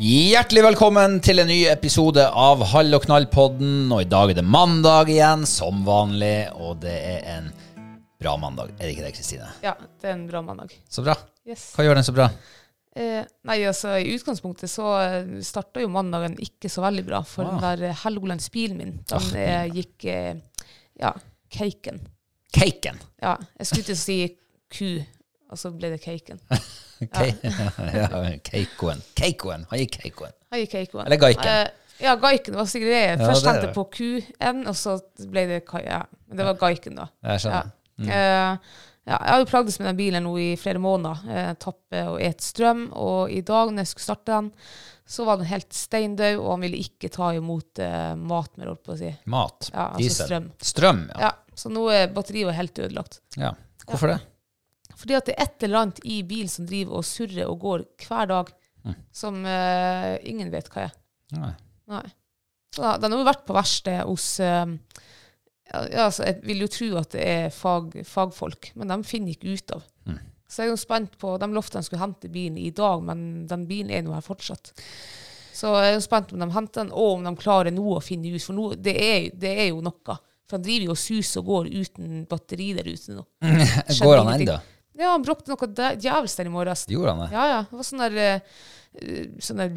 Hjertelig velkommen til en ny episode av Hall og knall-podden. Og i dag er det mandag igjen, som vanlig. Og det er en bra mandag. Er det ikke det, Kristine? Ja, det er en bra mandag. Så bra. Yes. Hva gjør den så bra? Eh, nei, altså I utgangspunktet så starta jo mandagen ikke så veldig bra. For Ah. den der Helgolandsbilen min, den Ah, eh, gikk eh, ja, caken. Caken. Ja, jeg skulle til å si ku, og så ble det caken. Ja, Keikoen. Keikoen. Hei Keikoen. Hei Keikoen. Eller gaiken. Eh, ja, gaiken var sikkert det. Ja, Først er tenkte jeg på Q-en, og så ble det ka- ja. Men det var gaiken, da. Jeg Ja. skjønner. Eh, ja, jeg har jo plagdes med den bilen nå i flere måneder. Eh, tappe og et strøm. Og i dag når jeg skulle starte den, så var den helt steindød, og han ville ikke ta imot eh, mat mer, holdt på å si. Mat. Ja, altså Diesel. strøm. Strøm, ja. Ja, så nå er batteriet helt ødelagt. ja. Hvorfor det? Fordi at det er et eller annet i bilen som driver og surrer og går hver dag, Mm. som uh, ingen vet hva er. Nei. Nei. Så da, den har jo vært på verksted hos eh, ja, altså, Jeg vil jo tro at det er fag, fagfolk, men de finner ikke ut av. Mm. Så jeg er jo spent på, De lovte de skulle hente bilen i dag, men den bilen er nå her fortsatt. Så jeg er jo spent om de henter den, og om de klarer nå å finne ut. For nå, det, er, det er jo noe. For han driver jo og suser og går uten batteri der ute nå. Går han ingenting. Ja, han bråkte noe djevelsk der i morges. Gjorde han det? Ja, ja. Det var sånn der eh, Sånn der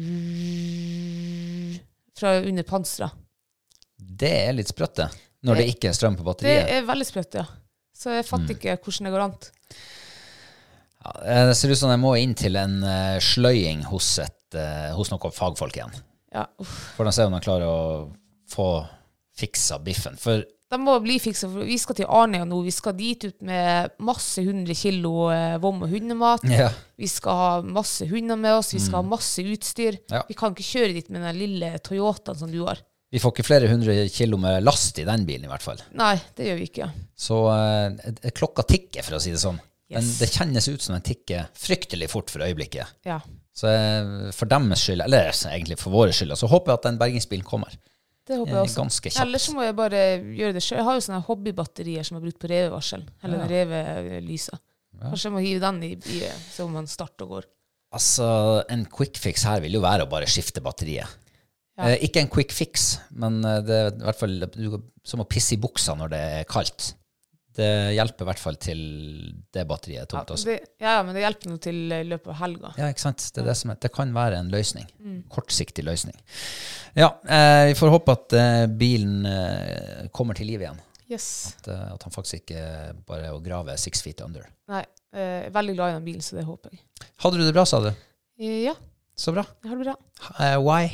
Fra under panseret. Det er litt sprøtt, det. Når det ikke er strøm på batteriet. Det er veldig sprøtt, ja. Så jeg Mm. fatter ikke hvordan det går an. Ja, eh, det ser ut som jeg må inn til en eh, sløying hos, et, hos noen fagfolk igjen. Ja, uff. For å se om de klarer å få fiksa biffen. For De må bli fiksa, vi skal til Arnøya nå. Vi skal dit ut med masse hundre kilo eh, vom og hundemat. ja, Vi skal ha masse hunder med oss, vi skal ha masse utstyr. Mm. Ja. Vi kan ikke kjøre dit med den lille Toyotaen som du har. vi får ikke flere hundre kilo med last i den bilen, i hvert fall. Nei, det gjør vi ikke. Så eh, klokka tikker, for å si det sånn. Men det kjennes ut som den tikker fryktelig fort for øyeblikket. Ja. Så eh, for deres skyld, eller egentlig for våre skyld, så håper jeg at den bergingsbilen kommer. Det håper Eh, jeg også. ganske kjapt. Ellers må jeg bare gjøre det sjøl. Jeg har jo sånne hobbybatterier som er brukt på revevarselen. Eller Ja. revelysa. Kanskje jeg må hive den i, i så man starter og går. Altså, en quick fix her vil jo være å bare skifte batteriet. Ja. Eh, ikke en quick fix, men eh, det er i hvert fall du, som å pisse i buksa når det er kaldt. Det hjelper i hvert fall til det batteriet er tomt også. det, ja, men det hjelper nå til i løpet av helga. Ja, ikke sant? Det, er det, som er, det kan være en løsning. Mm. Kortsiktig løsning. Ja, eh, vi får håpe at eh, bilen eh, kommer til liv igjen. Yes. At, eh, at han faktisk ikke bare er å grave six feet under. Nei, eh, jeg er veldig glad i den bilen, så det håper jeg. Hadde du det bra, sa du? Eh, Ja, Så bra. jeg har det bra. Uh, why?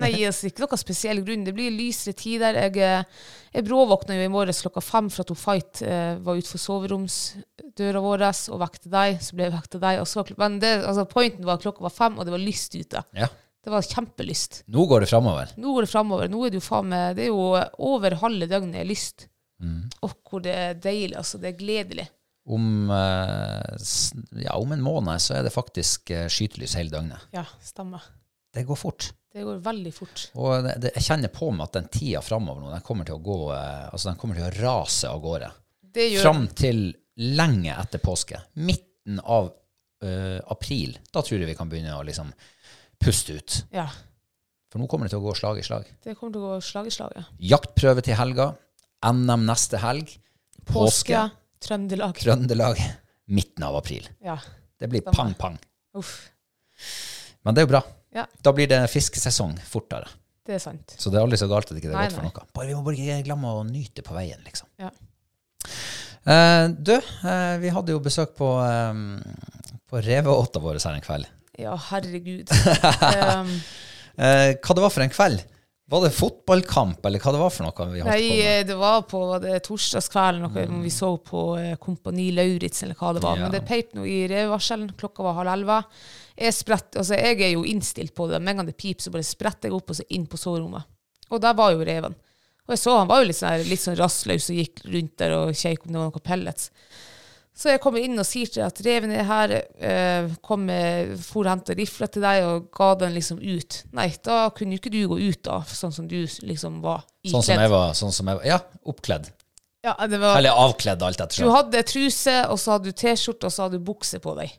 Nei, altså, ikke noen spesiell grunn. Det blir lysere tider. Jeg, eh, jeg bråvåkna jo i morges klokka fem for at hun Fight eh, var utenfor soveromsdøra vår og vekte deg. Så ble jeg vekket deg. Og så, men det, altså, pointen var at klokka var fem, og det var lyst ute. Ja. Det var kjempelyst. Nå går det framover. Nå går det framover. Nå er det jo faen meg Det er jo over halve døgnet er lyst. Og hvor det er deilig. Altså, det er gledelig. Om, eh, ja, om en måned så er det faktisk eh, skytelys hele døgnet. Ja, stemmer. Det går fort. Det går veldig fort. Og det, det, jeg kjenner på meg at den tida framover nå, den kommer til å gå eh, Altså, den kommer til å rase av gårde. Det gjør Fram til lenge etter påske. Midten av eh, april. Da tror jeg vi kan begynne å liksom puste ut. Ja. For nå kommer det til å gå slag i slag. Det kommer til å gå slag i slag. Ja. Jaktprøve til helga. NM neste helg. Påske. Trøndelag. Trøndelag. Midten av april. Ja. Det blir pang-pang. Uff. Men det er jo bra. Ja. Da blir det fiskesesong fortere. Det er sant. Så det er aldri så galt at ikke det er Nei, godt for noe. Bare, vi må bare ikke glemme å nyte på veien, liksom. Ja. Eh, du, eh, vi hadde jo besøk på, um, på reveåta vår her en kveld. Ja, herregud. um, Eh, hva det var for en kveld? Var det fotballkamp, eller hva det var for noe vi holdt nei, på med? eh, det var på det torsdagskvelden noe vi så på eh, Kompani Lauritz, eller hva det var. Ja. Men det peip nå i revevarselen. Klokka var halv elleve. Jeg, sprett, altså, jeg er jo innstilt på det. Med en gang det piper, så bare spretter jeg opp og så inn på soverommet. Og der var jo reven. Og jeg så han var jo litt sånn, litt sånn rastløs og gikk rundt der og kjekk om det var noen pellets. Så jeg kommer inn og sier til at reven er her, eh, kom med, for og hentet rifla til deg og ga den liksom ut. Nei, da kunne jo ikke du gå ut da, sånn som du liksom var Sånn som jeg var, sånn som jeg var. Ja, oppkledd. Ja, det var, Eller avkledd, alt etter. du hadde truse, og så hadde du T-skjorte, og så hadde du bukse på deg.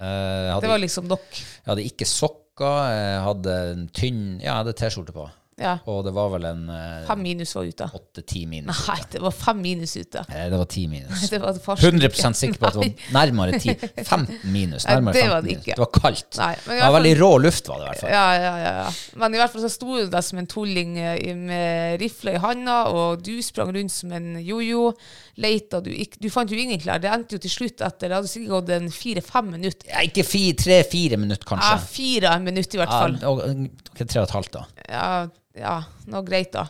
Eh, jeg, Det var liksom nok. jeg hadde ikke sokker, jeg hadde en tynn Ja, jeg hadde T-skjorte på. Ja. Og det var vel en eh, Fem minus var ute. åtte-ti minus. Nei, det var fem minus ute. Nei, Det var ti minus. Det var 100 ikke. sikker på at det var nærmere 10. 15 minus. Nei, Nærmere det 15 var det minus. Det var kaldt. Nei, men det var var veldig rå luft, var det i hvert fall. Ja, ja, ja, ja. Men i hvert fall så sto du der som en tulling eh, med rifle i handa, og du sprang rundt som en jojo. Leita, du, ikke du fant jo ingen klær. Det endte jo til slutt etter Det hadde sikkert gått en fire-fem minutter. Ja, ikke fire, tre-fire minutter, kanskje. Ja, fire minutter i hvert fall. Ja, og- ok, tre og et halvt, da. Ja, ja noe greit, da.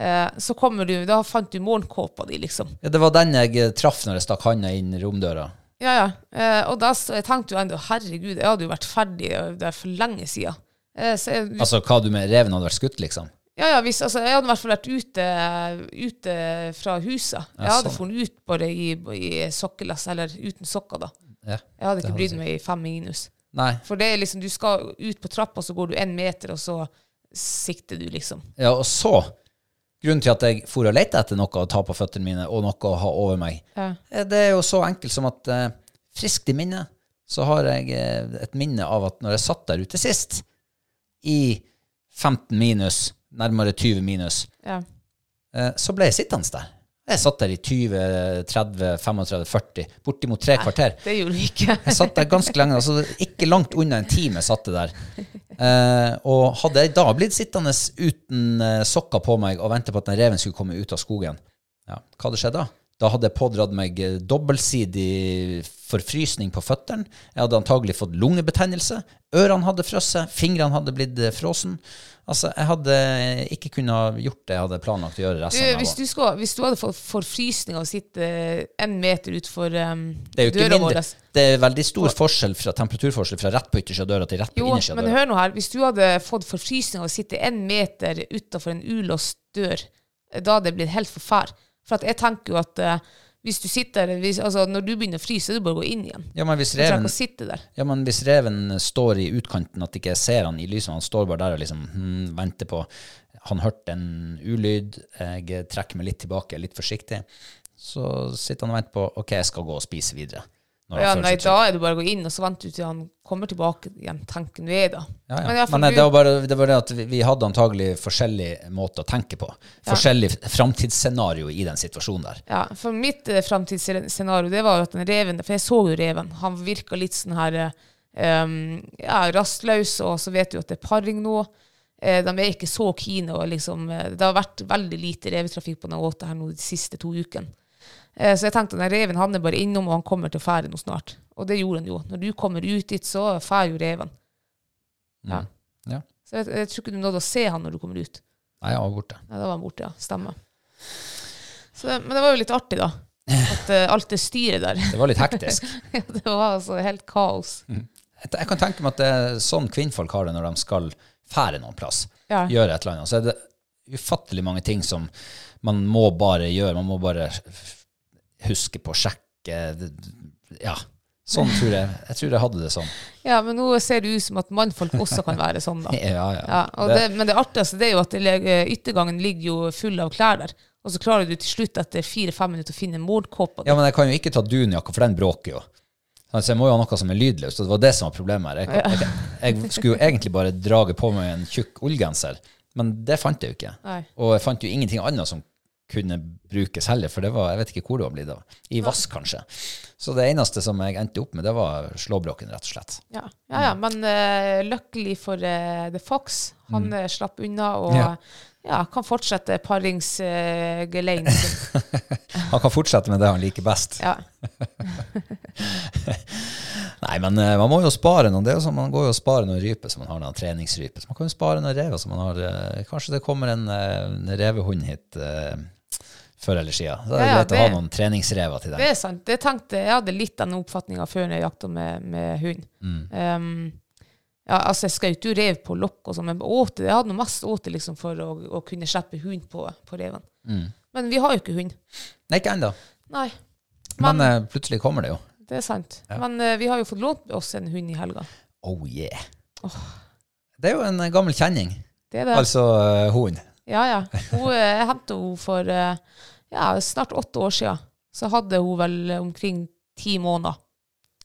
Eh, så kommer du, da fant du morgenkåpa di, liksom. Ja, det var den jeg eh, traff når jeg stakk handa inn romdøra. Ja, ja. Eh, og da så, jeg tenkte jo enda, herregud, jeg hadde jo vært ferdig der for lenge siden. Eh, Altså hva du med reven hadde vært skutt, liksom? Ja, ja, hvis, altså, jeg hadde i hvert fall vært ute, ute fra huset. Jeg Ja, hadde sånn. ut bare i, i sokkelass, eller uten sokker, da. Ja. Jeg hadde ikke brydd meg i fem minus. Nei. For det er liksom, du skal ut på trappa, så går du en meter, og så sikter du, liksom. Ja, og så Grunnen til at jeg for og lette etter noe å ta på føttene mine, og noe å ha over meg, Ja. eh, det er jo så enkelt som at eh, friskt i minnet så har jeg eh, et minne av at når jeg satt der ute sist, i 15 minus, nærmere 20 minus, Ja. eh, så ble jeg sittende der. Jeg satt der i 20, 30, 35, 40, bortimot tre kvarter. Det gjorde du ikke. Jeg satt der ganske lenge, altså ikke langt unna en time satt jeg der. Eh, og hadde jeg da blitt sittende uten eh, sokker på meg og vente på at den reven skulle komme ut av skogen, ja, hva hadde skjedd da? Da hadde jeg pådratt meg eh, dobbeltsidig forfrysning på føttene. Jeg hadde antagelig fått lungebetennelse. Ørene hadde frosset, fingrene hadde blitt eh, frossen. Altså, jeg hadde ikke kunnet gjort det jeg hadde planlagt å gjøre Du, resten av hvis, du skal, hvis du hadde fått forfrysning av å sitte en meter utenfor um, døra vår Det er veldig stor forskjell fra temperaturforskjell fra rett på yttersida av døra til rett på innersida av men døra. hør nå her. Hvis du hadde fått forfrysning av å sitte en meter utafor en ulåst dør, eh, da hadde det blitt helt forferd. For jeg tenker jo at uh, hvis du sitter hvis, altså Når du begynner å fryse, så du bare gå inn igjen. Ja, men hvis reven, ja, men hvis reven står i utkanten, at ikke jeg ser han i lyset, han står bare der og liksom hmm, venter på Han hørte en ulyd, jeg trekker meg litt tilbake, litt forsiktig. Så sitter han og venter på Ok, jeg skal gå og spise videre. Ja, nei, da er det bare å gå inn, og så venter du til han kommer tilbake igjen. Tenker nå jeg, da. ja, ja. Men Men, nei, det var bare det, var det at vi, vi hadde antagelig forskjellig måte å tenke på. Forskjellig framtidsscenario i den situasjonen der. Ja, for mitt eh, framtidsscenario, det var jo at den reven For jeg så jo reven. Han virka litt sånn her um, Ja, rastløs, og så vet du at det er paring nå. Eh, de er ikke så kine, og liksom eh, Det har vært veldig lite revetrafikk på den åta her nå de siste to ukene. Eh, så jeg tenkte at reven han er bare innom, og han kommer til å fære noe snart. Og det gjorde han jo. Når du kommer ut dit, så fær jo reven. Ja. Ja. Så jeg, jeg tror ikke du nådde å se han når du kommer ut. Nei, jeg var borte. Nei, da var han borte, ja. Stemmer. Så, men det var jo litt artig, da. At uh, alt det styret der. Det var litt hektisk. Ja, det var altså helt kaos. Jeg jeg kan tenke meg at det er sånn kvinnfolk har det når de skal fære noen plass. Ja. Gjøre et eller annet. Så er det ufattelig mange ting som man må bare gjøre. Man må bare huske på å sjekke. Ja. Sånn tror jeg. Jeg tror jeg hadde det sånn. Ja, men nå ser det ut som at mannfolk også kan være sånn, da. Ja, ja. Ja, det, men det artigste det er jo at yttergangen ligger jo full av klær der. Og så klarer du til slutt etter fire-fem minutter å finne morgenkåpa. Ja, men jeg kan jo ikke ta dunjakka, for den bråker jo. Så jeg må jo ha noe som er lydløst, og det var det som var problemet her. Jeg, jeg, jeg skulle jo egentlig bare drage på meg en tjukk ullgenser, men det fant jeg jo ikke. Nei. Og jeg fant jo ingenting annet som kunne brukes heller, for det var, jeg vet ikke hvor det var blitt av. I vask, kanskje. Så det eneste som jeg endte opp med, det var slåbroken, rett og slett. Ja, ja, ja men uh, luckily for uh, The Fox, han mm. slapp unna og Ja. ja. kan fortsette paringsgeleien sin. Han kan fortsette med det han liker best. Ja. Nei, men eh, man må jo spare noen. Det er jo sånn, Man går jo og sparer noen ryper som man har noen treningsryper. Så man kan jo spare noen rever som man har eh, Kanskje det kommer en, eh, en revehund hit eh, før eller siden. Så det er Ja, ja, greit å ha noen treningsrever til deg. Det er sant. Det tenkte, jeg hadde litt den oppfatninga før når jeg jakta med, med hund. Um, ja, altså Jeg skjøt jo rev på lokk, og sånn, men åte, jeg hadde noe mest åte liksom, for å, å kunne slippe hund på, på reven. Men vi har jo ikke hund. Nei, ikke ennå. Men, Men, uh, plutselig kommer det jo. det er sant. Men uh, vi har jo fått lånt oss en hund i helga. Oh yeah. Det er jo en eh, gammel kjenning. Det det. Altså uh, hund. Ja, ja. Hun, eh, jeg hentet henne for eh, ja, snart åtte år siden. Så hadde hun vel omkring ti måneder.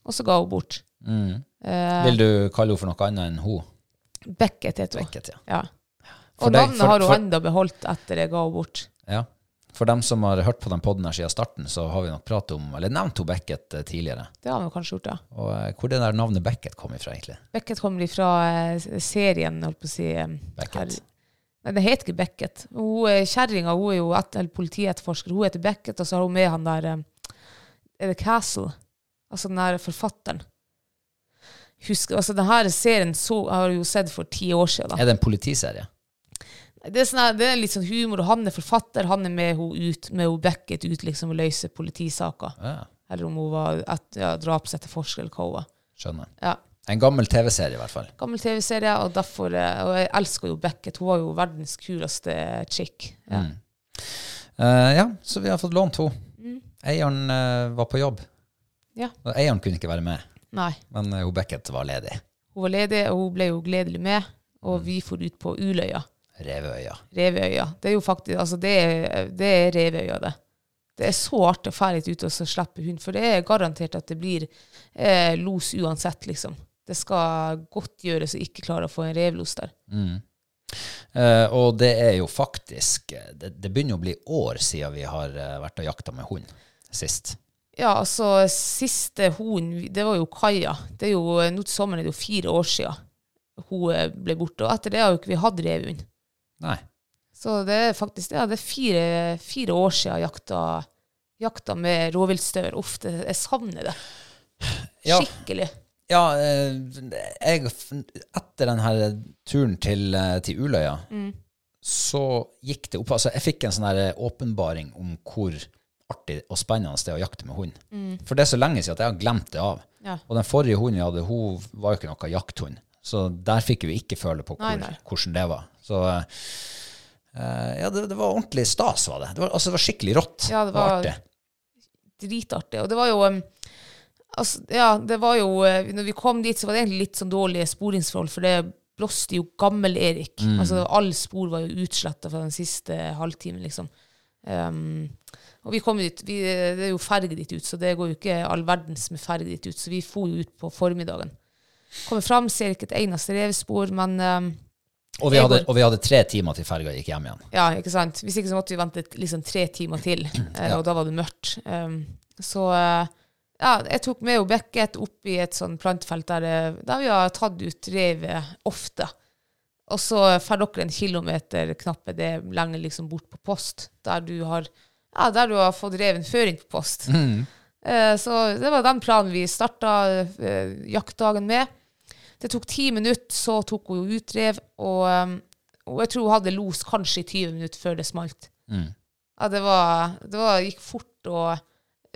Og så ga hun bort. Mm. Eh, Vil du kalle henne for noe annet enn hun? Beckett heter hun. Beckett, ja. Ja. Og deg- navnet for- har hun for- enda beholdt etter jeg ga henne bort. ja. For dem som har hørt på den podden her siden starten, så har vi nok pratet om, eller nevnt hun Beckett eh, tidligere. Det har vi kanskje gjort, ja. Og eh, hvor det der navnet Beckett kom ifra, egentlig? Beckett kommer ifra eh, serien, holdt på å si. Beckett. Beckett. Nei, det heter ikke Beckett. Eh, Kjerringa er jo et, politietterforsker. Hun heter Beckett, og så har hun med han der eh, Er det Castle? Altså den der forfatteren. Husker, altså Denne serien så, har jeg jo sett for ti år siden. Da. Er det en politiserie? Det er, sånn, det er litt sånn humor, og han er forfatter. Han er med hun ut, med hun Beckett ut liksom og løser politisaker. Ja, Eller om hun var et, ja, drapsetterforsker, eller hva hun var. skjønner. Ja. En gammel TV-serie, i hvert fall. Gammel TV-serie, og derfor eh, Og jeg elsker jo Beckett. Hun var jo verdens kuleste chick. Ja. Mm. uh, ja, så vi har fått lånt henne. Mm. Eieren uh, var på jobb. Ja. Og eieren kunne ikke være med, Nei. men uh, Beckett var ledig. Hun var ledig, og hun ble jo gledelig med. Og Mm. vi for ut på Uløya. Reveøya. Reveøya. Det er jo faktisk Altså, det er, det er Reveøya, det. Det er så artig å dra litt ut og slippe hund, for det er garantert at det blir eh, los uansett, liksom. Det skal godt gjøres å ikke klare å få en revlos der. Mm. Eh, og det er jo faktisk eh, det, det begynner å bli år siden vi har eh, vært og jakta med hund sist. Ja, altså, siste hund, det var jo Kaja. Det er jo, nå til sommeren er det jo fire år siden hun eh, ble borte, og etter det har jo ikke vi hatt revhund. Nei. Så det er faktisk ja, det er fire, fire år siden jakta, jakta med rovviltstøver. Uff, jeg savner det. Skikkelig. Ja, eh, jeg, etter den her turen til, eh, til Uløya, Mm. så gikk det opp Altså, jeg fikk en sånn her åpenbaring om hvor artig og spennende det er å jakte med hund. For det er så lenge siden at jeg har glemt det av. Mm. Ja. Og den forrige hunden jeg hadde, hun var jo ikke noe jakthund. Så der fikk vi ikke føle på hvor, Nei, nei. hvordan det var. Så eh, ja, det, det var ordentlig stas, var det. Det var, altså, det var skikkelig rått. Ja, det var- artig. Dritartig. Og det var jo um, altså, Ja, det var jo uh, Når vi kom dit, så var det egentlig litt sånn dårlige sporingsforhold, for det blåste jo gammel-Erik. Altså, all spor var jo utsletta fra den siste halvtimen, liksom. Um, og vi kom dit, vi, det er jo ferge dit ut, så det går jo ikke all verdens med ferge dit ut. Så vi for jo ut på formiddagen. Kommer fram, ser ikke et eneste revspor, men um, Og vi, hadde, og vi hadde tre timer til ferga gikk hjem igjen. ja, ikke sant? Hvis ikke så måtte vi vente liksom tre timer til, ja. og da var det mørkt. Um, så eh, ja, jeg tok med jo Beckett opp i et sånn plantefelt der, eh, der vi har tatt ut revet ofte. Og så får dere en kilometer knappe det lenger liksom bort på post, der du har Ja, der du har fått reven før inn på post. Eh, så det var den planen vi starta eh, jaktdagen med. Det tok ti minutter, så tok hun ut rev, og, og jeg tror hun hadde los kanskje i 20 minutter før det smalt. Ja, det var, det var, gikk fort og,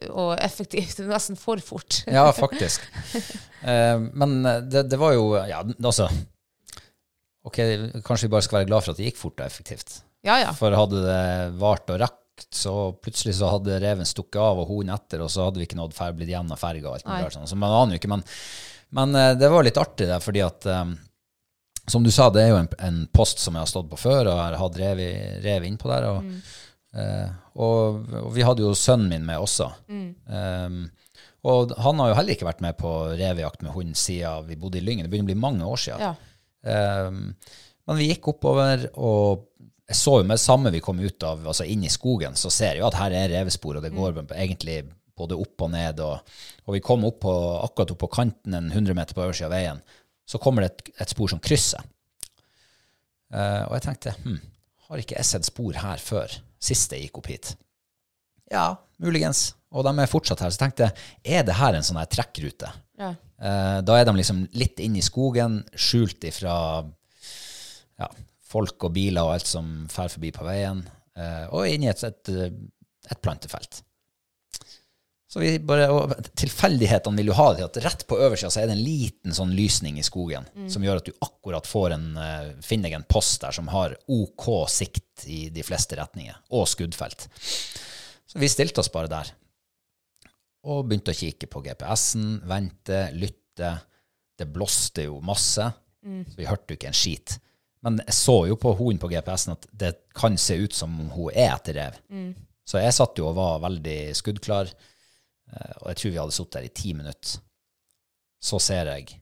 og effektivt. Nesten for fort. Ja, faktisk. Eh, men det, det var jo Ja, altså Ok, kanskje vi bare skal være glad for at det gikk fort og effektivt. Ja, ja. For hadde det vart og rakt, så plutselig så hadde reven stukket av og hunden etter, og så hadde vi ikke nådd ferd, blitt igjen av ferga og alt mulig sånn. Så man aner jo ikke. Men, men eh, det var litt artig det, fordi at um, som du sa, det er jo en, en post som jeg har stått på før, og har hatt rev, rev innpå der. Og, eh, og, og vi hadde jo sønnen min med også. Um, og han har jo heller ikke vært med på revejakt med hund siden vi bodde i Lyngen. Det begynner å bli mange år siden. ja. Um, men vi gikk oppover, og jeg så jo med det samme vi kom ut av, altså inn i skogen, så ser jeg jo at her er revespor, og det går egentlig både opp og ned. Og, og vi kom opp på, akkurat opp på kanten, en 100 meter på øversiden av veien. Så kommer det et, et spor som krysser. Eh, og jeg tenkte, hm, har ikke jeg sett spor her før, sist jeg gikk opp hit? Ja, muligens. Og de er fortsatt her. Så tenkte jeg, er det her en sånn her trekkrute? ja. Eh, da er de liksom litt inne i skogen, skjult ifra ja, folk og biler og alt som fer forbi på veien, eh, og inne i et, et, et plantefelt. Så vi bare, og Tilfeldighetene vil jo ha det at rett på øversida så er det en liten sånn lysning i skogen som gjør at du akkurat får en, eh, finner en post der som har OK sikt i de fleste retninger, og skuddfelt. Så vi stilte oss bare der og begynte å kikke på GPS-en, vente, lytte. Det blåste jo masse, så vi hørte jo ikke en skit. Men jeg så jo på hunden på GPS-en at det kan se ut som om hun er etter rev. Så jeg satt jo og var veldig skuddklar, og jeg tror vi hadde sittet der i ti minutter. Så ser jeg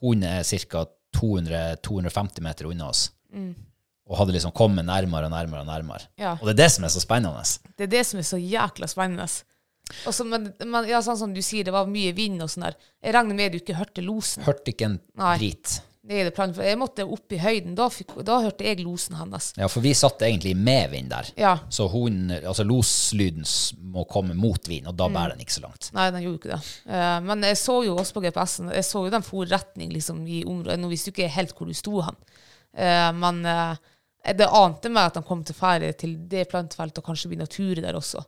hunden er ca. 200-250 meter unna oss, og hadde liksom kommet nærmere og nærmere og nærmere. Ja. Og det er det som er så spennende. Det er det som er så jækla spennende. Og så- men, men ja, sånn som du sier, det var mye vind og sånn der. Jeg regner med du ikke hørte losen. Hørte ikke en Nei. Det er det for jeg måtte opp i høyden. Da, fikk, da hørte jeg losen hans. Ja, for vi satt egentlig med vind der. Ja. Så hun, altså loslyden må komme mot vind, og da bærer den ikke så langt. Nei, den gjorde ikke det. Uh, men jeg så jo også på GPS-en, jeg så jo den for retning liksom, i området. Nå visste jo ikke helt hvor du sto han. Uh, men uh, det ante meg at han kom til ferie til det plantefeltet og kanskje å ture der også.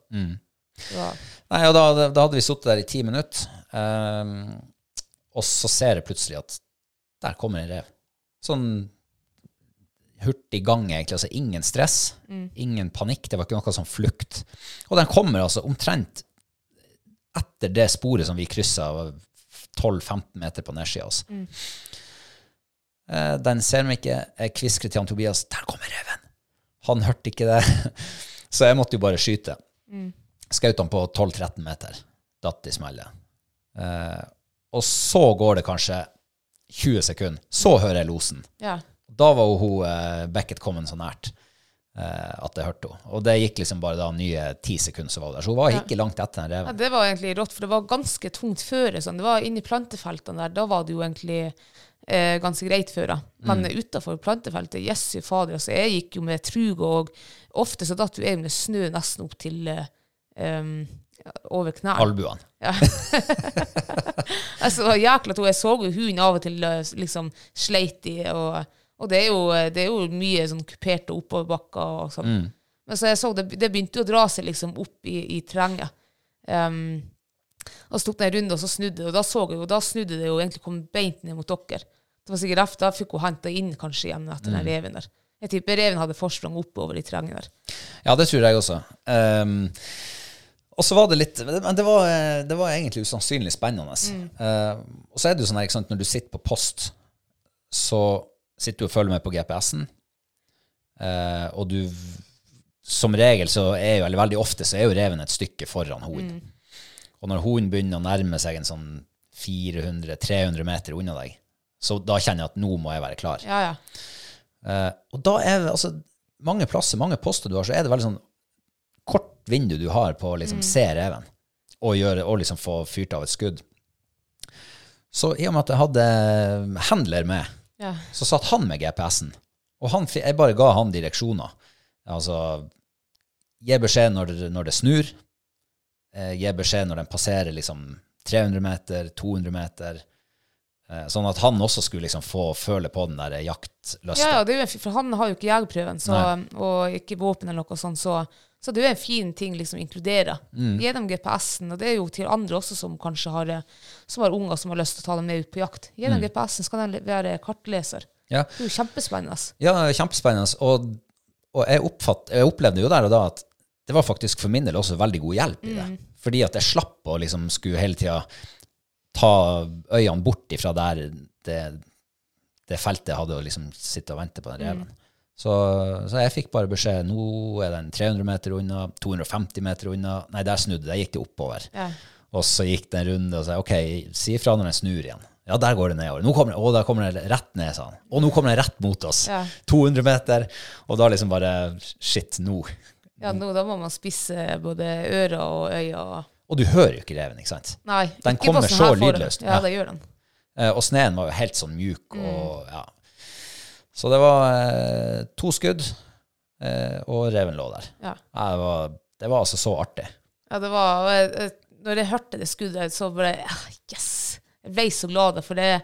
Ja. Nei, og da, da hadde vi sittet der i ti minutter, um, og så ser jeg plutselig at der kommer en rev. Sånn hurtig gang, egentlig. Altså ingen stress, ingen panikk. Det var ikke noe sånn flukt. Og den kommer altså omtrent etter det sporet som vi kryssa 12-15 meter på nedsida av oss. Eh, Den ser meg ikke. Jeg kviskrer til han Tobias 'Der kommer reven!' Han hørte ikke det, så jeg måtte jo bare skyte. Skjøt han på 12-13 meter. Datt i smellet. Eh, og så går det kanskje 20 sekunder. Så hører jeg losen. ja. Da var hun eh, Beckett kommet så nært eh, at jeg hørte henne. Og det gikk liksom bare da nye ti sekunder så var hun der. Så hun var ikke langt etter den Ja, det var egentlig rått, for det var ganske tungt føre. Sånn. Det var inni plantefeltene der, da var det jo egentlig eh, ganske greit føre. Men Mm. utafor plantefeltet, jessu fader, altså jeg gikk jo med trug, og ofte så datt jo jeg med snø nesten opp til eh, ja, over knærne. Albuene. Altså, det jækla to. Jeg så jo hunden av og til eh, liksom sleit i, og, og det, er jo, det er jo mye sånn kuperte oppoverbakker og sånn. Men så jeg så det, det begynte jo å dra seg liksom opp i, i terrenget. Um, og så tok det en runde, og så snudde det, og da så jeg jo, da snudde det jo egentlig kom beint ned mot dere. Det var sikkert derfor, da fikk hun henta inn kanskje igjen etter den reven der. Jeg tipper reven hadde forsprang oppover i terrenget der. Ja, det tror jeg også. Ehm, og så var det litt Men det var, det var egentlig usannsynlig spennende. Ehm, og så er det jo sånn her, ikke sant, når du sitter på post, så sitter du og følger med på GPS-en, uh, og du Som regel så er jo, eller veldig ofte, så er jo reven et stykke foran hunden. Og når hunden begynner å nærme seg en sånn 400-300 meter unna deg, så da kjenner jeg at nå må jeg være klar. Ja, ja. Uh, og da er det altså mange plasser, mange poster du har, så er det veldig sånn kort vindu du har på å liksom se reven og, gjøre, og liksom få fyrt av et skudd. Så i og med at jeg hadde handler med, ja. så satt han med GPS-en. Og han, jeg bare ga han direksjoner. Altså gi beskjed når, det- når det snur. Eh, gi beskjed når den passerer liksom 300 meter, 200 meter. Eh, sånn at han også skulle liksom få føle på den der jaktlysta. Ja, ja, for han har jo ikke jegerprøven så, og ikke våpen eller noe sånt, så, så det er jo en fin ting liksom inkludere. Mm. Dem GPS-en, og det er jo til andre også som kanskje har, eh, som har unger som har lyst til å ta dem med ut på jakt. Gi Mm. GPS-en, så kan de være kartleser. Ja. Det er jo kjempespennende. Ja, kjempespennende. Og, og jeg, oppfatt, jeg opplevde jo der og da at det var faktisk for min del også veldig god hjelp i det. Fordi at jeg slapp å liksom skulle hele tida ta øynene bort ifra der det, det feltet jeg hadde å liksom sitte og vente på den reven. Så, så jeg fikk bare beskjed nå er den 300 meter unna, 250 meter unna. Nei, der snudde det. Der gikk det oppover. Ja. Og så gikk det en runde og sa OK, si ifra når den snur igjen. Ja, der går det nedover. Nå kommer, å, der kommer den rett ned, sa han. Og nå kommer den rett mot oss. Ja. 200 meter. Og da liksom bare Shit, nå. Ja, nå, da må man spisse både ører og øyne. og- Og du hører jo ikke reven, ikke sant? Nei, Den ikke kommer så her forhold. lydløst. Ja, det gjør den. Eh, og sneen var jo helt sånn mjuk Mm. og ja. Så det var eh, to skudd, eh, og reven lå der. Ja. Nei, det, var, det var altså så artig. Ja, det var Når jeg hørte det skuddet, så jeg ah, Yes! Jeg ble så glad, for det,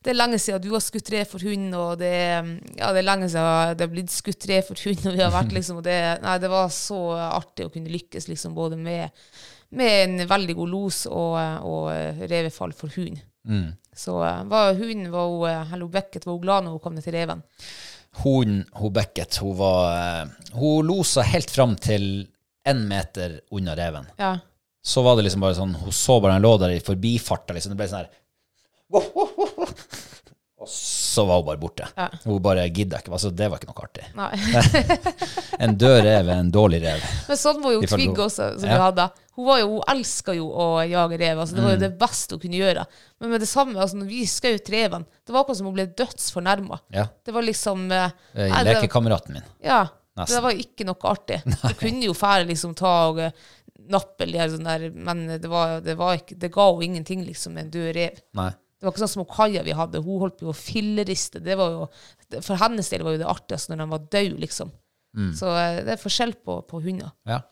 det er lenge siden du har skutt rev for hund, og det, ja, det er lenge siden det har blitt skutt rev for hund, og vi har vært liksom det, Nei, det var så artig å kunne lykkes liksom både med, med en veldig god los og, og revefall for hund. Så eh, var hun var hun, eh, Beckett var hun glad når hun kom ned til reven. Hun, hun Beckett, hun var eh, Hun losa helt fram til én meter unna reven. Ja. Så var det liksom bare sånn Hun så bare den lå der i forbifarta. Liksom. Det ble sånn her Og så var hun bare borte. Ja. Hun bare gidda ikke. Altså, det var ikke noe artig. Nei. En død rev er en dårlig rev. Men sånn var jo Tvigg også, som Ja. vi hadde. Hun, var jo, hun elska jo å jage rev. Altså, det var Mm. jo det beste hun kunne gjøre. Men med det samme, altså, når vi skjøt reven, det var akkurat som hun ble dødsfornærma. Ja. Det var liksom eh, Eh, nei, Lekekameraten min. Ja. Nesten. Det var ikke noe artig. Du kunne jo fære liksom ta og eh, nappe eller sånn der, men det, var, det, var ikke, det ga jo ingenting, liksom, en død rev. Nei. Det var ikke sånn som Kaja vi hadde. Hun holdt på å filleriste. Det var jo, for hennes del var jo det artigste når han var død, liksom. Mm. Så eh, det er forskjell på, på hunder. Ja.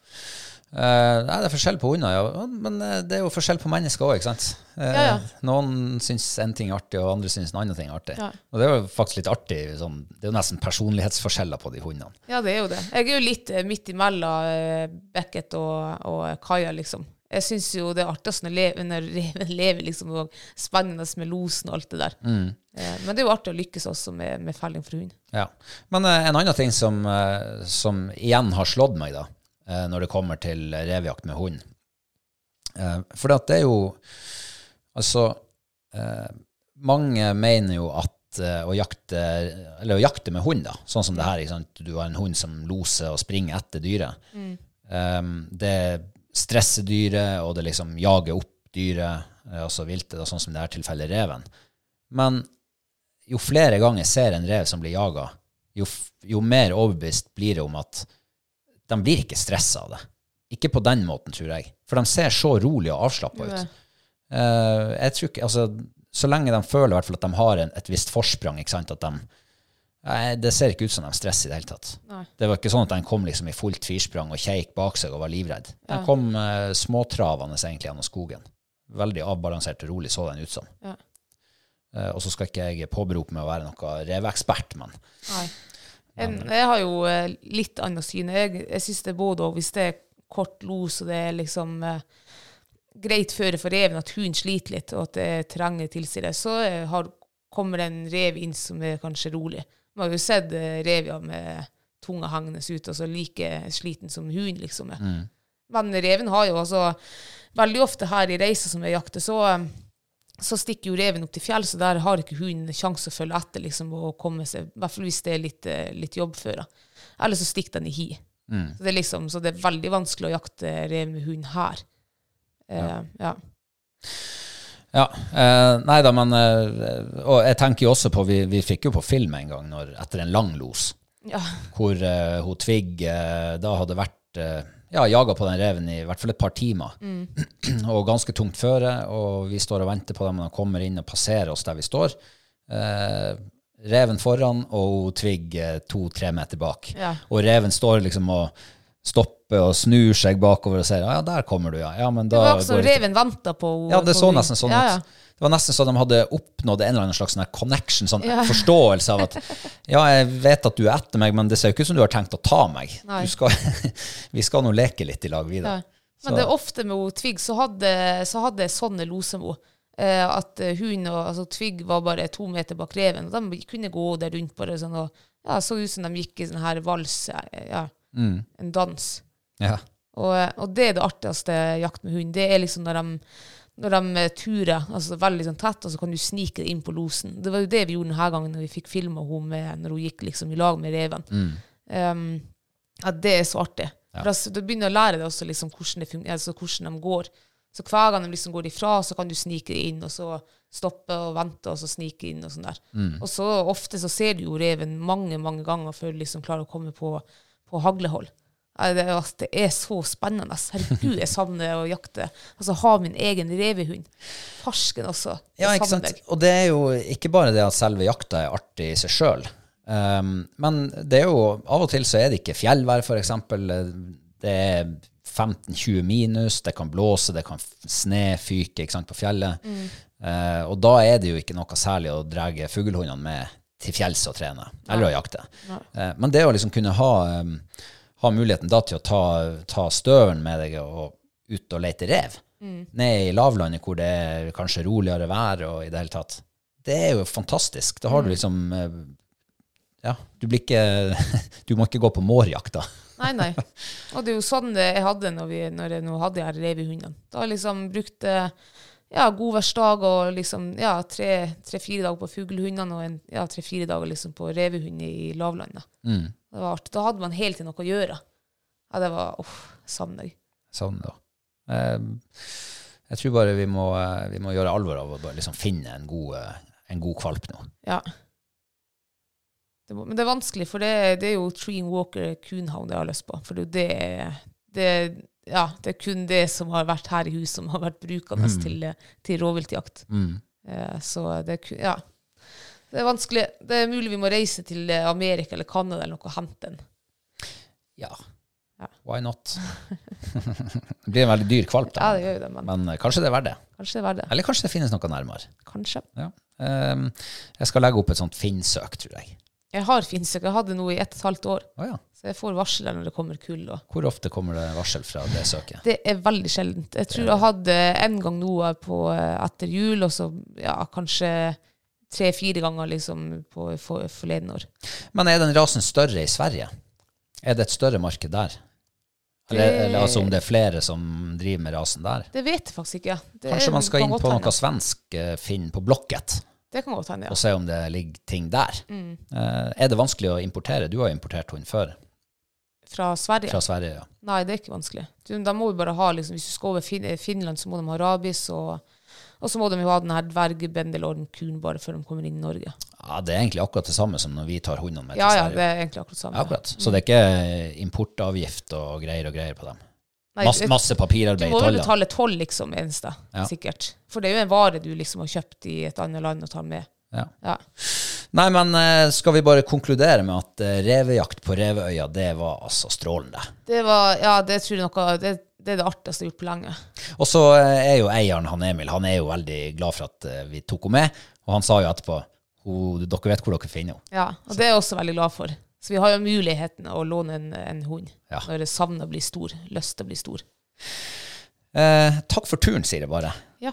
Uh, nei, det er forskjell på hunder, ja. Men eh, det er jo forskjell på mennesker òg. Eh, Ja, ja. Noen syns en ting er artig, og andre syns en annen ting er artig. Ja. Og det er jo faktisk litt artig. Sånn, det er jo nesten personlighetsforskjeller på de hundene. Ja, det er jo det. Jeg er jo litt midt imellom Beckett og, og Kaja, liksom. Jeg syns jo det er artigst når reven lever, liksom, og spennende med losen og alt det der. Eh, Men det er jo artig å lykkes også med, med felling for hund. Ja. Men eh, en annen ting som, eh, som igjen har slått meg, da, eh, når det kommer til revjakt med hund eh, For det er jo Altså eh, Mange mener jo at å jakte Eller å jakte med hund, da, sånn som det her, du har en hund som loser og springer etter dyret. Eh, det stresser dyret, og det liksom jager opp dyret, eh, altså viltet, da, sånn som i dette tilfellet reven. Men jo flere ganger jeg ser en rev som blir jaga, jo, jo mer overbevist blir det om at de blir ikke stressa av det. Ikke på den måten, tror jeg. For de ser så rolig og avslappa ut. Uh, jeg tror ikke, altså, Så lenge de føler i hvert fall at de har en, et visst forsprang, ikke sant, at de Det ser ikke ut som de stresser i det hele tatt. Nei. Det var ikke sånn at de kom liksom i fullt firsprang og keik bak seg og var livredd. De kom uh, småtravende egentlig gjennom skogen. Veldig avbalansert og rolig så den ut som. Ja. Uh, og så skal ikke jeg påberope meg å være noen reveekspert, men Nei. Jeg har jo uh, litt annet syn. Jeg, jeg syns det er både og. Hvis det er kort los og det er liksom greit føre for reven at hunden sliter litt, og at det er tilsier det, så har, kommer en rev inn som er kanskje rolig. Man har jo sett eh, rever med tunga hengende ut, og så like sliten som hund, liksom Mm. Men reven har jo altså Veldig ofte her i reiser som jeg jakter, så eh, så stikker jo reven opp til fjell, så der har ikke hunden sjanse å følge etter liksom, og komme seg, i hvert fall hvis det er litt, eh, litt jobbføre. Eller så stikker den i hi. Så, det er liksom, så det er veldig vanskelig å jakte rev med hund her. Eh, ja. Ja, eh, nei da, men eh, Og jeg tenker jo også på Vi, vi fikk jo på film en gang når, etter en lang los, Ja. hvor eh, hun Tvigg eh, da hadde vært eh, ja, jaga på den reven i hvert fall et par timer. og ganske tungt føre, og vi står og venter på dem, og de kommer inn og passerer oss der vi står. Eh, reven foran, og hun Tvigg eh, to-tre meter bak. Ja. Og reven står liksom og stopper og snur seg bakover og ser ja, der kommer du, ja. ja men Det var som reven venta på henne. Ja, det så nesten sånn ja, ut. Ja. Det var nesten så de hadde oppnådd en eller annen slags sånn connection, sånn Ja. forståelse av at ja, jeg vet at du er etter meg, men det ser jo ikke ut som du har tenkt å ta meg. Skal, vi skal nå leke litt i lag Ja. videre. Men det er ofte med Tvigg, så hadde, så hadde sånne losemo. Eh, at eh, hun og altså, Tvigg var bare to meter bak reven, og de kunne gå der rundt bare sånn, og ja, så ut som de gikk i sånn her vals, ja, Mm. en dans. Ja. Og, og det er det artigste jakt med hund. Det er liksom når de, når de eh, turer altså veldig sånn tett, og så kan du snike deg inn på losen. Det var jo det vi gjorde denne gangen når vi fikk filma henne med, når hun gikk liksom i lag med reven. Um, ja, det er så artig. For altså, Du begynner å lære deg også liksom hvordan, altså hvordan de går. Så hver gang de liksom går ifra, så kan du snike deg inn, og så stoppe og vente, og så snike inn. Og sånn der. Og så ofte så ser du jo reven mange, mange ganger før du liksom klarer å komme på, på haglehold. Det, er- det så spennende. Herregud, jeg savner å jakte. Altså ha min egen revehund. Farsken også. Ja, ikke sant? deg. Og det er jo ikke bare det at selve jakta er artig i seg sjøl. men det er jo av og til så er det ikke fjellvær, f.eks. Det er 15-20 minus, det kan blåse, det kan sne, fyke sant, på fjellet. Eh, og da er det jo ikke noe særlig å dra fuglehundene med til fjells og trene, eller å jakte. Eh, men det å liksom kunne ha, um, ha muligheten da til å ta, ta støvelen med deg og ut og lete rev, ned i lavlandet hvor det er kanskje roligere vær og i det hele tatt, det er jo fantastisk. Da har du liksom eh, Ja, du blir ikke Du må ikke gå på mårjakt, da. Nei, nei. Og det er jo sånn det jeg hadde når, vi, når jeg nå hadde de her revehundene. Da liksom brukte ja, godværsdag og liksom ja, tre-fire dager på fuglehundene og en, ja, tre-fire dager liksom på revehund i lavlandet. Mm. Det var artig. Da hadde man hele tiden noe å gjøre. Ja, det var Uff, savner jeg. Savner. Eh, jeg tror bare vi må, eh, vi må gjøre alvor av å bare liksom finne en god, eh, en god kvalp nå. Ja. Det må, men det er vanskelig, for det, det er jo Treen Walker Coonhound jeg har lyst på. For det, det, ja, det er kun det som har vært her i huset, som har vært brukende til, til rovviltjakt. Mm. Eh, så det er, ja. det er vanskelig. Det er mulig vi må reise til eh, Amerika eller Canada eller noe og hente den. Ja. Ja. Why not? det blir en veldig dyr kvalp, da. Ja, det gjør jo det, men Men uh, kanskje det er verdt det. kanskje det er verdt det. Eller kanskje det finnes noe nærmere. Kanskje. Ja. Um, jeg skal legge opp et sånt Finn-søk, tror jeg. Jeg har finnsøk. Jeg hadde noe i ett og et halvt år. Oh, ja. Så jeg får varsel der når det kommer kull. Hvor ofte kommer det varsel fra det søket? det er veldig sjeldent. Jeg tror jeg hadde en gang noe på, eh, etter jul, og så ja, kanskje tre-fire ganger liksom på for, forleden år. Men er den rasen større i Sverige? Er det et større marked der? Eller, eller altså om det er flere som driver med rasen der? Det vet jeg faktisk ikke. Det Kanskje man skal inn på noe svensk eh, Finn på Blocket Det kan godt hende, ja. og se om det ligger ting der. Mm. Eh, er det vanskelig å importere? Du har jo importert hund før, Fra Sverige. fra Sverige. ja. Nei, det er ikke vanskelig. Du, da må vi bare ha, liksom, Hvis du skal over fin Finland, så må de ha rabies, og, og så må de jo ha den her dvergbendelorden bare før de kommer inn i Norge. Ja, Det er egentlig akkurat det samme som når vi tar hundene med Ja, til ja, Sverige. det er egentlig akkurat samme. Ja, akkurat. Så det er ikke importavgift og greier og greier på dem. Nei, Masse, masse papirarbeid i må jo betale toll, liksom, eneste. Ja. Sikkert. For det er jo en vare du liksom har kjøpt i et annet land og tar med. Ja. Ja. Nei, men eh, skal vi bare konkludere med at eh, revejakt på Reveøya, det var altså strålende. Det var, ja, det tror jeg noe, det, det er det artigste jeg har gjort på lenge. Og så eh, er jo eieren, han Emil, han er jo veldig glad for at vi tok henne med. Og han sa jo etterpå dere vet hvor dere finner henne. Ja, og det er jeg også veldig glad for. Så vi har jo muligheten å låne en, en hund Ja. når savnet blir stor. Lyst til å bli stor. Eh, takk for turen, sier jeg bare. Ja.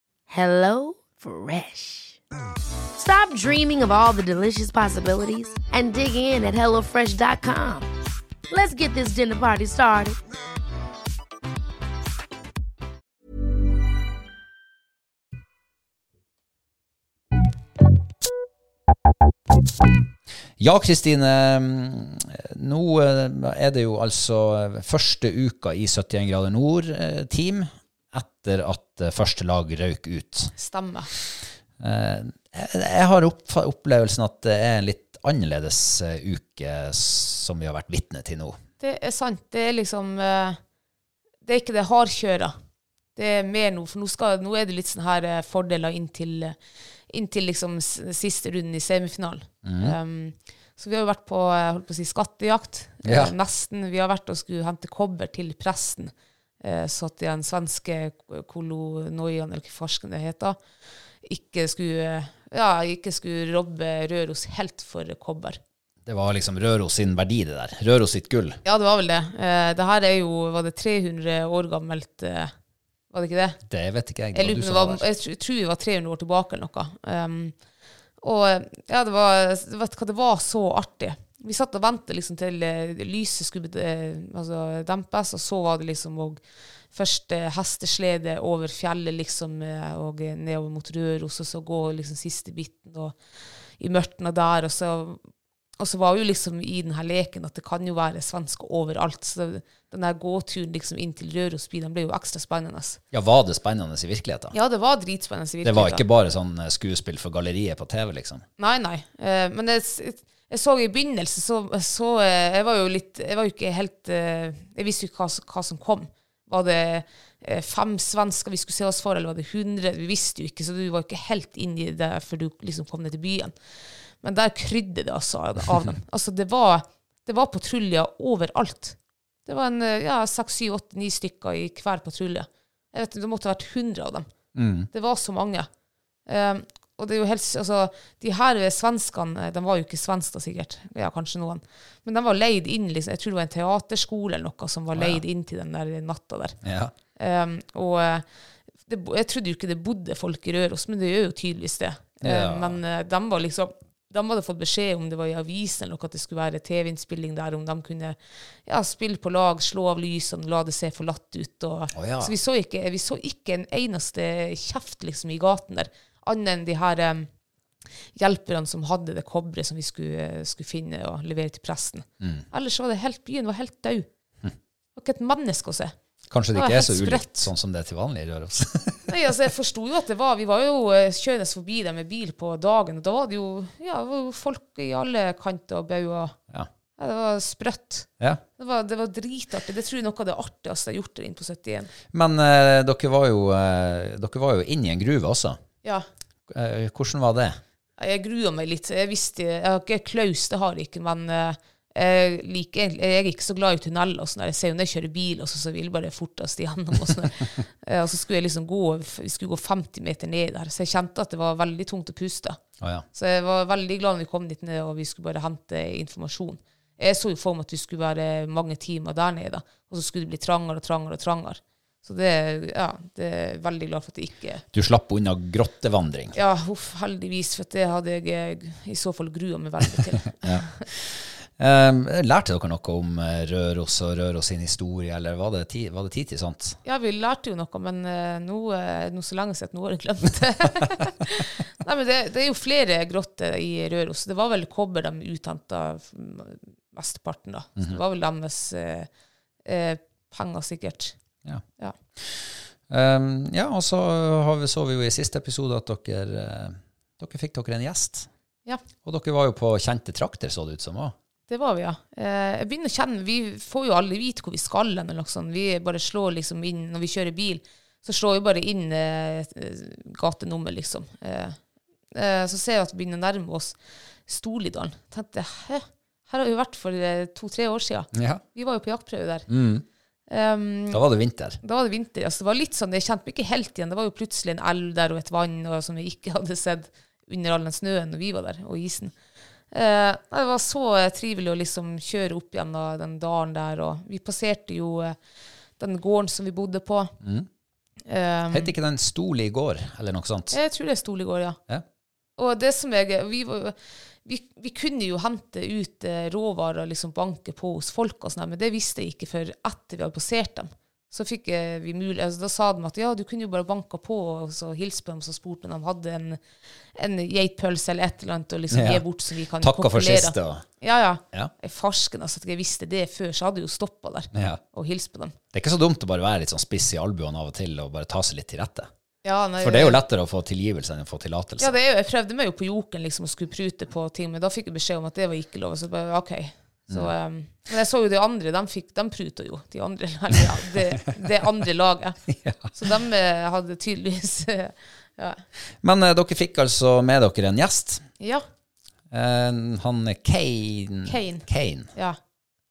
Hello Fresh. Stop dreaming of all the delicious possibilities and dig in at HelloFresh.com. Let's get this dinner party started. Ja, Kristine. Nå eh, er det jo altså første uka i 71 grader nord-team etter at eh, første lag røyk ut. Stemmer. Eh, Jeg har opplevelsen at det er en litt annerledes eh, uke som vi har vært vitne til nå. Det er sant. Det er liksom Det er ikke det hardkjøra. Det er mer nå, for nå, skal, nå er det litt sånne her fordeler inntil, inntil liksom siste runden i semifinalen. Um, så vi har jo vært på, holdt på å si, skattejakt. Ja. nesten. Vi har vært og skulle hente kobber til presten. Eh, så at den svenske kolonoian, eller hva farsken det heter, ikke skulle, ja, ikke skulle robbe Røros helt for kobber. Det var liksom Røros sin verdi, det der. Røros sitt gull. Ja, det var vel det. Eh, det her er jo Var det 300 år gammelt? Eh, var det ikke det? Det vet ikke jeg. Jeg, lurer var jeg tror vi var 300 år tilbake eller noe. Um, og ja, det var, vet hva, det var så artig. Vi satt og ventet liksom til eh, lyset skulle eh, altså, dempes, og så var det liksom og først hesteslede over fjellet liksom, eh, og nedover mot Røros, og så gå liksom siste biten og, i mørtene der, og så og så var vi liksom i denne leken at det kan jo være svensker overalt. Så den der gåturen liksom inn til Røros by, den ble jo ekstra spennende. Ja, Var det spennende i virkeligheten? Ja, det var dritspennende. i virkeligheten. Det var ikke bare sånn skuespill for galleriet på TV, liksom? Nei, nei. Men jeg, jeg så i begynnelsen, så, så eh, Jeg var jo litt Jeg var jo ikke helt eh, Jeg visste jo ikke hva, som- hva som kom. Var det eh, fem svensker vi skulle se oss for, eller var det 100? Vi visste jo ikke, så du var ikke helt inni det før du liksom kom ned til byen. Men der krydde det altså av dem. Altså, det var, det var patruljer overalt. Det var en ja, seks, syv, åtte, ni stykker i hver patrulje. Jeg vet, Det måtte ha vært 100 av dem. Det var så mange. Um, og det er jo helst, altså, de her svenskene, de var jo ikke svenske, sikkert, ja, kanskje noen, men de var leid inn, liksom, jeg tror det var en teaterskole eller noe som var leid inn til den der natta der. Ja. Um, og eh, det, jeg trodde jo ikke det bodde folk i Røros, men det gjør jo tydeligvis det. Eh, Ja. men eh, de var liksom de hadde fått beskjed om det var i avisen eller noe, at det skulle være TV-innspilling der, om de kunne ja, spille på lag, slå av lysene, la det se forlatt ut. Og, oh, ja. Så vi så, ikke, vi så ikke en eneste kjeft liksom, i gaten der, annet enn de her um, hjelperne som hadde det kobberet som vi skulle, skulle finne og levere til presten. Mm. Ellers var det helt, byen var helt død. Det var ikke et menneske å se. Kanskje det Det ikke er så ulikt sånn som det er til vanlig i Røros. Nei, altså Jeg forsto jo at det var Vi var jo eh, kjørende forbi der med bil på dagen, og da var det jo, ja, det var jo folk i alle kanter og bauger. Ja. Ja, det var sprøtt. ja. Det var, det var dritartig. Det tror jeg noe av det artigste jeg har gjort der inne på 71. Men eh, dere, var jo, eh, dere var jo inne i en gruve også. Ja, Eh, hvordan var det? jeg grua meg litt. Jeg visste, jeg har ikke klaus, det har jeg ikke, men eh, jeg, liker, jeg er ikke så glad i tunneler. og sånn. Jeg ser jo når jeg kjører bil, og så, så vil jeg bare fortest igjennom. Og, sånn. Eh, og så skulle jeg liksom gå, vi skulle gå 50 meter ned der, så jeg kjente at det var veldig tungt å puste. Oh, ja. Så jeg var veldig glad når vi kom dit ned og vi skulle bare hente informasjon. Jeg så jo for meg at vi skulle være mange timer der nede, og så skulle det bli trangere og trangere og trangere. Så det, ja, det er veldig glad for at det ikke Du slapp unna grottevandring. Ja, uff, heldigvis, for det hadde jeg i så fall grua meg veldig til. Eh, lærte dere noe om eh, Røros og Røros sin historie, eller var det, ti, var det tid til sånt? Ja, vi lærte jo noe, men eh, nå eh, noe så lenge siden nå har jeg glemt det. Nei, men det, det er jo flere grotter i Røros. Det var vel kobber de uthenta mesteparten, da. Så det var vel deres eh, penger, sikkert. Ja. Ja. Um, ja, og så har vi, så vi jo i siste episode at dere, eh, dere fikk dere en gjest. Ja. Og dere var jo på kjente trakter, så det ut som òg. Det var vi, ja. Eh, jeg begynner å kjenne, Vi får jo aldri vite hvor vi skal hen. Vi bare slår liksom inn, Når vi kjører bil, så slår vi bare inn eh, gatenummer, liksom. Eh, eh, så ser jeg at vi begynner å nærme oss Storlidalen. Tenkte hæ? Her har vi vært for eh, to-tre år siden. Ja. Vi var jo på jaktprøve der. Mm. Um, Da var det vinter. da var det vinter. altså det var litt sånn, Jeg kjente meg ikke helt igjen. Det var jo plutselig en elv der og et vann og, som vi ikke hadde sett under all den snøen når vi var der, og isen. Uh, det var så eh, trivelig å liksom kjøre opp gjennom den dalen der. og Vi passerte jo uh, den gården som vi bodde på. Mm. Um, Het ikke den Stoli gård, eller noe sånt? jeg tror det er Stolegård, ja. Ja. Og det som jeg Vi, var- vi, vi kunne jo hente ut eh, råvarer liksom banke på hos folk, og sånt, men det visste jeg ikke før etter vi hadde passert dem. Så fikk eh, vi mulighet, altså, Da sa de at ja, du kunne jo bare banka på og så hilse på dem og spurte om de hadde en, en geitpølse eller et eller annet og liksom Ja. gi bort så vi kan Takka for sist, da. Ja, ja. Ja. Farsken, altså, at jeg visste det før, så hadde jeg jo stoppa der Ja. og hilst på dem. Det er ikke så dumt å bare være litt sånn spiss i albuene av og til og bare ta seg litt til rette. Ja, nei, For det er jo lettere å få tilgivelse enn å få tillatelse. Ja, det er jo, jeg prøvde meg jo på Joken liksom, å skulle prute på ting, men da fikk jeg beskjed om at det var ikke lov. Så bare, ok. Så, um, men jeg så jo de andre, de, fikk, de pruta jo. De andre, ja, det, det andre laget. Så de eh, hadde tydeligvis eh, ja. Men uh, dere fikk altså med dere en gjest. ja. Uh, han er Kane. Kane. Kane. Ja.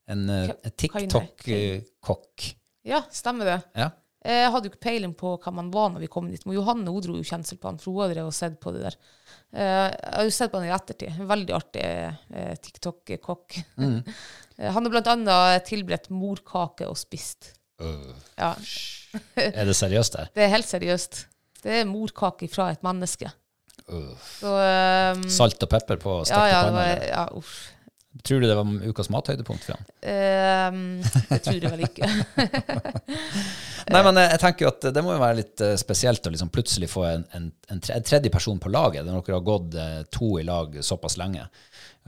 En uh, TikTok-kokk. ja, stemmer det. Ja. Jeg hadde jo ikke peiling på hva man var når vi kom dit. Men Johanne hun dro jo kjensel på han, for hun hadde drevet og sett på det der. Eh, Jeg har jo sett på han i ettertid. Veldig artig eh, TikTok-kokk. Mm. han har blant annet tilberedt morkake og spist. Ja, Er det seriøst det? det er helt seriøst. Det er morkake fra et menneske. Uh. Så um, Salt og pepper på ja, stekte ja, panner. var, ja, uff. Tror du det var ukas mathøydepunkt for han? Det tror jeg vel ikke. Nei, men eh, jeg tenker jo at det må jo være litt eh, spesielt å liksom plutselig få en, en, en, tre, en tredje person på laget, når dere har gått eh, to i lag såpass lenge.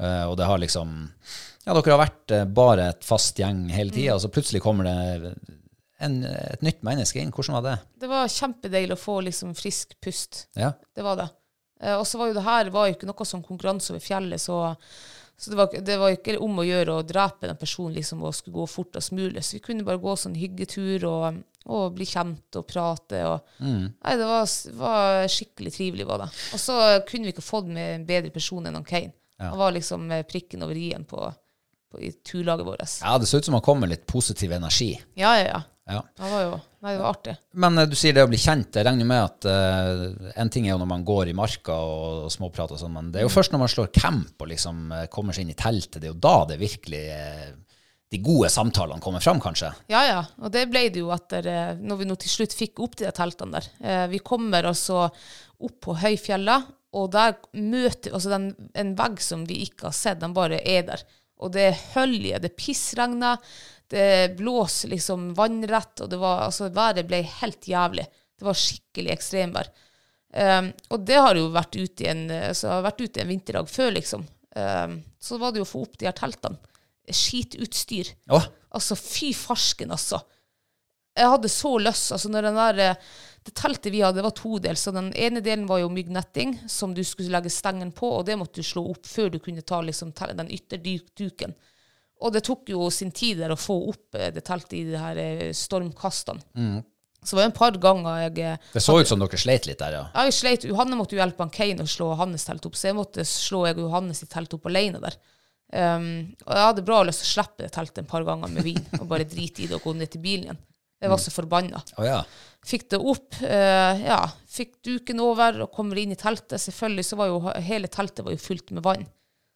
Og det har liksom Ja, dere har vært bare et fast gjeng hele tida, og så plutselig kommer det en, et nytt menneske inn. Hvordan var det? Det var kjempedeilig å få liksom frisk pust. Ja. Det var det. Og så var jo det her var jo ikke noe sånn konkurranse over fjellet, så, så det, var, det var ikke om å gjøre å drepe den personen liksom, og skulle gå fortest mulig. Så vi kunne bare gå sånn hyggetur og, og bli kjent og prate. Og, Nei, det var, var skikkelig trivelig, var det. Og så kunne vi ikke fått med en bedre person enn Kane. Ja. Han var liksom eh, prikken over i-en på, på, i turlaget vårt. ja, det ser ut som han kom med litt positiv energi. Ja, ja, ja. Ja. Det var jo Nei, det var artig. Men eh, du sier det å bli kjent. Jeg regner med at uh, en ting er jo når man går i marka og, og småprater og sånn, men det er jo først når man slår camp og liksom eh, kommer seg inn i teltet, det er jo da det virkelig de gode samtalene kommer fram, kanskje. Ja, ja. Og det ble det jo etter Når vi nå til slutt fikk opp de teltene der. Vi kommer altså opp på høyfjellet, og der møter altså den, en vegg som vi ikke har sett, den bare er der. Og det er hølje, det pissregner, det blåste liksom vannrett, og det var, altså, været ble helt jævlig. Det var skikkelig ekstremvær. Um, og det har jo vært ute i en, altså, vært ute en vinterdag før, liksom. Um, så var det jo å få opp de her teltene. Skitutstyr. Å, Altså, fy farsken, altså. Jeg hadde så lyst. altså når den der, eh, Det teltet vi hadde, det var todelt. Så den ene delen var jo myggnetting, som du skulle legge stengen på, og det måtte du slå opp før du kunne ta liksom, den ytterduken. Og det tok jo sin tid der å få opp eh, det teltet i de her stormkastene. stormkastene. Så det var en par ganger jeg eh, det så ut som dere sleit litt der, ja. ja, jeg sleit. Johanne måtte jo hjelpe han Kane å slå hans telt opp, så jeg måtte slå jeg og Johannes sitt telt opp alene der. Um, og jeg hadde bra lyst til å slippe det teltet en par ganger med vin, og bare drite i det og gå ned til bilen igjen. Jeg var så forbanna. Å ja. Fikk det opp, Uh, ja, fikk duken over og kommer inn i teltet. Selvfølgelig så var jo hele teltet var jo fylt med vann.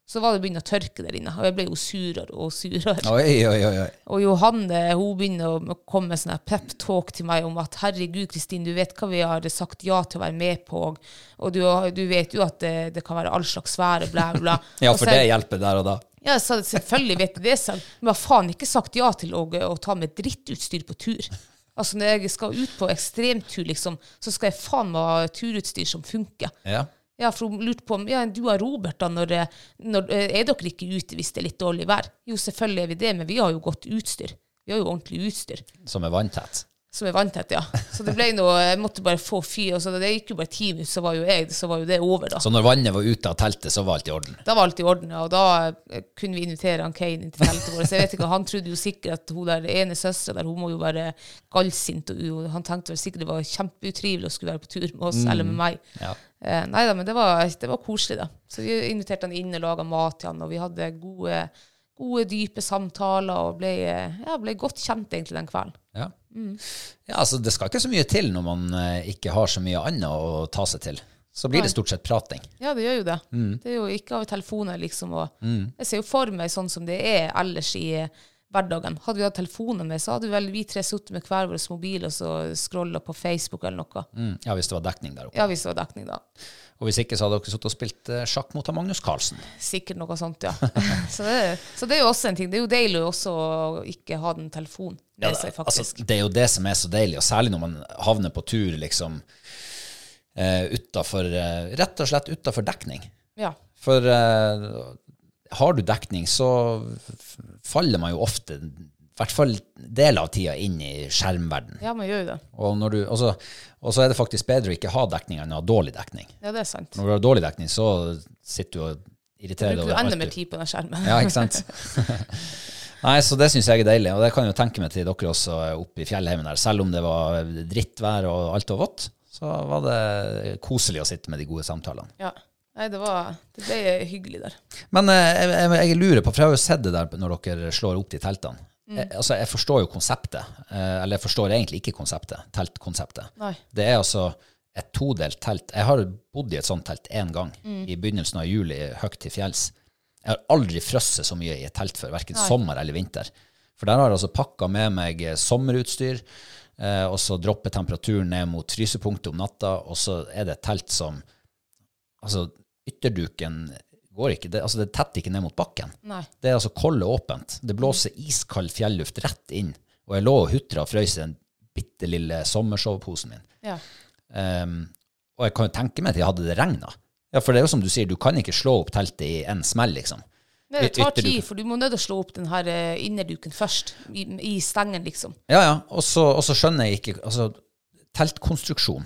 Så var det begynt å tørke der inne, og jeg ble jo surere og surere. Oi, oi, oi. oi. Og Johanne hun begynner å komme med sånn pep-talk til meg om at herregud, Kristin, du vet hva vi har sagt ja til å være med på, og, du, du vet jo at det, det kan være all slags vær og bla, bla. Ja, for det hjelper der og da. ja, så selvfølgelig vet jeg det selv, men jeg har faen ikke sagt ja til å, å ta med drittutstyr på tur. Altså Når jeg skal ut på ekstremtur, liksom, så skal jeg faen meg ha turutstyr som funker. Ja. Ja, for hun lurte på om ja, du og Robert, da, når, når, eh, er dere ikke ute hvis det er litt dårlig vær? Jo, selvfølgelig er vi det, men vi har jo godt utstyr. Vi har jo ordentlig utstyr. Som er vanntett. Som er vanntett, ja. Så det ble noe Jeg måtte bare få fyr. Altså, det gikk jo bare ti minutter, så var jo jeg, så var jo det over, da. Så når vannet var ute av teltet, så var alt i orden. Da var alt i orden, ja, og da eh, kunne vi invitere han Kane inn til teltet vårt. Så jeg vet ikke, Han trodde jo sikkert at hun der ene søstera der, hun må jo være gallsint. Og han tenkte vel sikkert det var kjempeutrivelig å skulle være på tur med oss, eller med meg. Ja. Eh, nei da, men det var, det var koselig, da. Så vi inviterte han inn og laga mat til han, og vi hadde gode, gode dype samtaler og ble, ja, ble godt kjent egentlig den kvelden. Ja. Mm. ja, altså det skal ikke så mye til når man eh, ikke har så mye annet å ta seg til. Så blir det stort sett prating. Ja, det gjør jo det. Mm. Det er jo ikke av telefoner, liksom. Og Jeg ser jo for meg sånn som det er ellers i hverdagen. Hadde vi hatt telefonen med, så hadde vel vi tre sittet med hver vår mobil og så scrolla på Facebook eller noe. Mm, ja, hvis det var dekning der oppe. Ja, hvis det var dekning, da. Og hvis ikke, så hadde dere sittet og spilt eh, sjakk mot Magnus Carlsen. Sikkert noe sånt, ja. så, det, så det er jo også en ting. Det er jo deilig også å ikke ha den telefonen med Ja, seg, altså, faktisk. det er jo det som er så deilig, og særlig når man havner på tur liksom Uh, utafor uh, Rett og slett utafor dekning. ja. For eh, har du dekning, så faller man jo ofte, i hvert fall del av tida, inn i skjermverden. ja, man gjør jo det. Og, når du, og, så, og så er det faktisk bedre å ikke ha dekning enn å ha dårlig dekning. Ja, det er sant. Når du har dårlig dekning, så sitter du og irriterer deg. du ender mer tid på den skjermen? Ja, ikke sant? Nei, så det syns jeg er deilig, og det kan jeg jo tenke meg til dere også oppe i fjellheimen der. Selv om det var drittvær og alt var vått, så var det koselig å sitte med de gode samtalene. Ja. Nei, det, var, det ble hyggelig der. Men eh, jeg, jeg, lurer på, for jeg har jo sett det der når dere slår opp de teltene. Jeg, altså, jeg forstår jo konseptet, eh, eller jeg forstår egentlig ikke konseptet, teltkonseptet. Nei. Det er altså et todelt telt. Jeg har bodd i et sånt telt én gang, i begynnelsen av juli, høyt til fjells. Jeg har aldri frosset så mye i et telt før, verken sommer eller vinter. For der har jeg altså pakka med meg eh, sommerutstyr, eh, og så dropper temperaturen ned mot frysepunktet om natta, og så er det et telt som Altså, ytterduken går ikke det, altså det tetter ikke ned mot bakken. Nei. Det er altså kollet åpent. Det blåser iskald fjelluft rett inn. Og jeg lå og hutra og frøys i den bitte lille sommersoveposen min. Ja. Um, og jeg kan jo tenke meg at jeg hadde det regna. Ja, for det er jo som du sier, du kan ikke slå opp teltet i en smell, liksom. Nei, det tar tid, for du må nødt til å slå opp den her eh, innerduken først, i, i stengen, liksom. Ja, ja. Og så skjønner jeg ikke Altså, teltkonstruksjon.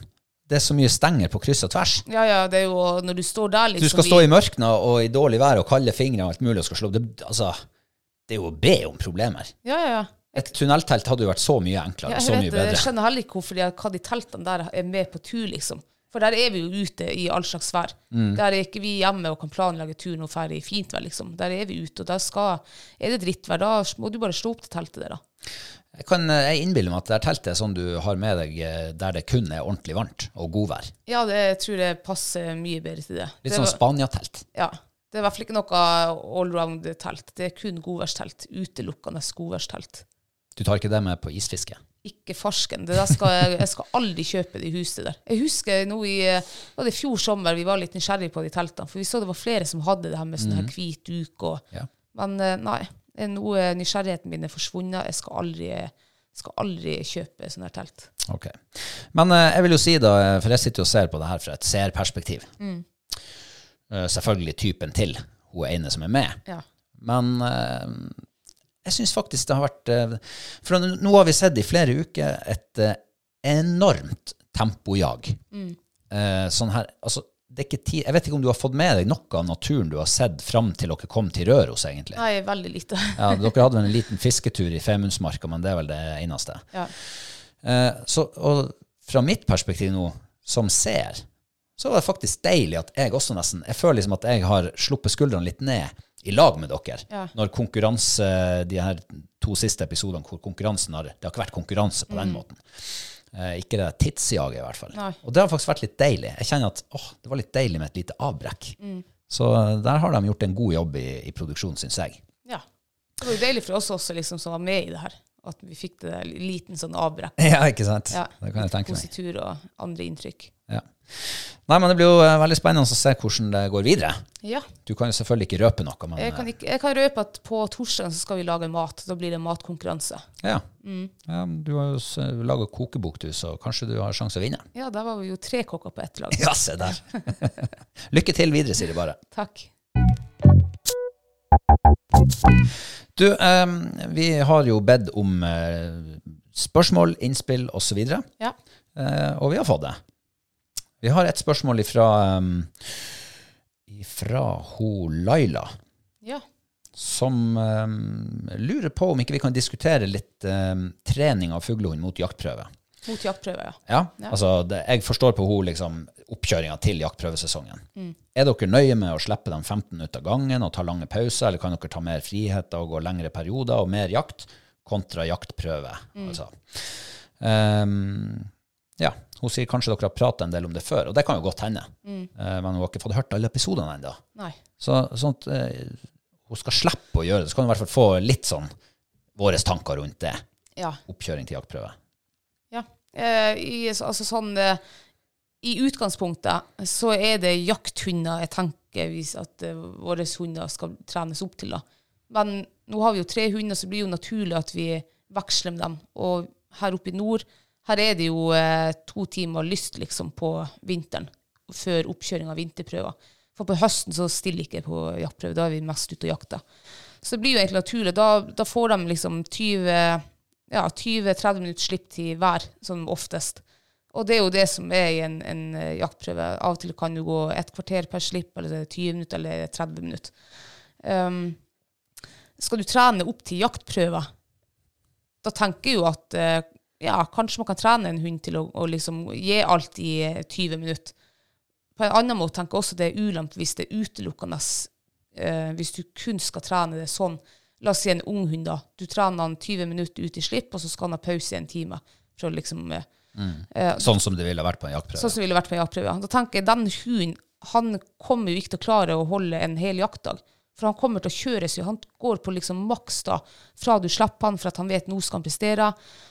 Det er så mye stenger på kryss og tvers. Ja, ja, det er jo når du står der, liksom Du skal stå i mørkna og i dårlig vær og kalde fingre og alt mulig og skal slå. Det, altså, det er jo å be om problemer. Ja, ja, ja. Et tunneltelt hadde jo vært så mye enklere, Ja, så jeg, mye vet, det. jeg skjønner heller ikke hvorfor de, hva de teltene der er med på tur, liksom. For der er vi jo ute i all slags vær. Mm. Der er ikke vi hjemme og kan planlegge turen og ferdig i fint vær, liksom. Der er vi ute, og da skal, er det drittvær, da må du bare slå opp til teltet der, da. Jeg, kan, eh, jeg innbiller meg at det er teltet er sånn du har med deg eh, der det kun er ordentlig varmt og godvær. Ja, det tror jeg passer mye bedre til det. Litt det sånn Spania-telt. Ja. Det er i hvert fall ikke noe allround-telt. Det er kun godværstelt. Utelukkende godværstelt. Du tar ikke det med på isfiske? Ikke farsken. Skal jeg, jeg skal aldri kjøpe det huset der. Jeg husker nå i var det fjor sommer vi var litt nysgjerrige på de teltene, for vi så det var flere som hadde det her med sånn her hvit duk og Ja. Men eh, nei. Det er nysgjerrigheten min er forsvunnet. Jeg skal aldri, skal aldri kjøpe sånn her telt. Ok. Men eh, jeg vil jo si da, eh, for jeg sitter jo og ser på det her fra et seerperspektiv. Eh, selvfølgelig typen til hun ene som er med. Ja. Men eh, jeg syns faktisk det har vært eh, For nå nå har vi sett i flere uker et eh, enormt tempojag. Eh, sånn her, altså, jeg vet ikke om du har fått med deg noe av naturen du har sett fram til dere kom til Røros, egentlig. Nei, veldig lite. Ja, dere hadde vel en liten fisketur i Femundsmarka, men det er vel det eneste. Ja. Eh, så, og fra mitt perspektiv nå, som ser, så var det faktisk deilig at jeg også nesten Jeg føler liksom at jeg har sluppet skuldrene litt ned i lag med dere. Ja. Når konkurranse, de her to siste episodene hvor konkurransen har Det har ikke vært konkurranse på den måten. Eh, ikke det tidsjaget, i hvert fall. Nei. Og det har faktisk vært litt deilig. Jeg kjenner at åh, det var litt deilig med et lite avbrekk. Så eh, der har de gjort en god jobb i, i produksjonen, syns jeg. ja. Det var jo deilig for oss også, liksom, som var med i det her. At vi fikk det liten sånn avbrekk. Ja, ikke sant? Ja. Det kan jeg tenke meg. Positur og andre inntrykk. Ja. Nei, men det blir jo eh, veldig spennende å se hvordan det går videre. Ja. Du kan jo selvfølgelig ikke røpe noe, men Jeg kan, ikke, jeg kan røpe at på torsdag så skal vi lage mat. Da blir det matkonkurranse. ja. Mm. ja. Du har jo laga kokebok, du, så kanskje du har sjanse å vinne. Ja, der var vi jo tre kokker på ett lag. Ja, se der. Lykke til videre, sier de bare. Takk. Du, eh, vi har jo bedt om eh, spørsmål, innspill osv., Ja. eh, og vi har fått det. Vi har et spørsmål ifra, um, ifra ho Laila. Ja. som um, lurer på om ikke vi kan diskutere litt um, trening av fuglehund mot jaktprøve. Mot jaktprøve, ja. Ja, Ja. altså det, Jeg forstår på henne liksom, oppkjøringa til jaktprøvesesongen. Er dere nøye med å slippe dem 15 minutter av gangen og ta lange pauser, eller kan dere ta mer frihet og gå lengre perioder og mer jakt kontra jaktprøve? Altså. Um, ja, Hun sier kanskje dere har pratet en del om det før, og det kan jo godt hende. Eh, men hun har ikke fått hørt alle episodene ennå. Så sånn at eh, hun skal slippe å gjøre det. Så kan hun i hvert fall få litt sånn våre tanker rundt det. Ja. Oppkjøring til jaktprøve. Ja. Eh, i, altså sånn eh, I utgangspunktet så er det jakthunder jeg tenker hvis at eh, våre hunder skal trenes opp til. da. Men nå har vi jo tre hunder, så det blir jo naturlig at vi veksler med dem. Og her oppe i nord, her er det jo eh, to timer lyst liksom på vinteren før oppkjøring av vinterprøver. For på høsten så stiller ikke på jaktprøve, da er vi mest ute og jakter. Så det blir jo egentlig naturlig. Da, da får de liksom 20 ja, 20-30 minutter slipptid hver, som oftest. Og det er jo det som er i en, en eh, jaktprøve. Av og til kan du gå et kvarter per slipp, eller er 20 minutter, eller 30 minutter. Um, skal du trene opp til jaktprøver, da tenker jeg jo at uh, ja, kanskje man kan trene en hund til å, å liksom gi alt i eh, 20 minutter. På en annen måte tenker jeg også det er ulempe hvis det er utelukkende uh, Hvis du kun skal trene det sånn. La oss si en ung hund, da. Du trener han 20 minutter ut i slipp, og så skal han ha pause i en time. For å liksom, Mm. Uh, Sånn som det ville vært på en jaktprøve. Sånn som det ville vært på en jaktprøve. ja. Da tenker jeg den hunden han kommer jo ikke til å klare å holde en hel jaktdag. For han kommer til å kjøres jo. Han går på liksom maks da, fra du slipper han for at han vet nå skal han prestere.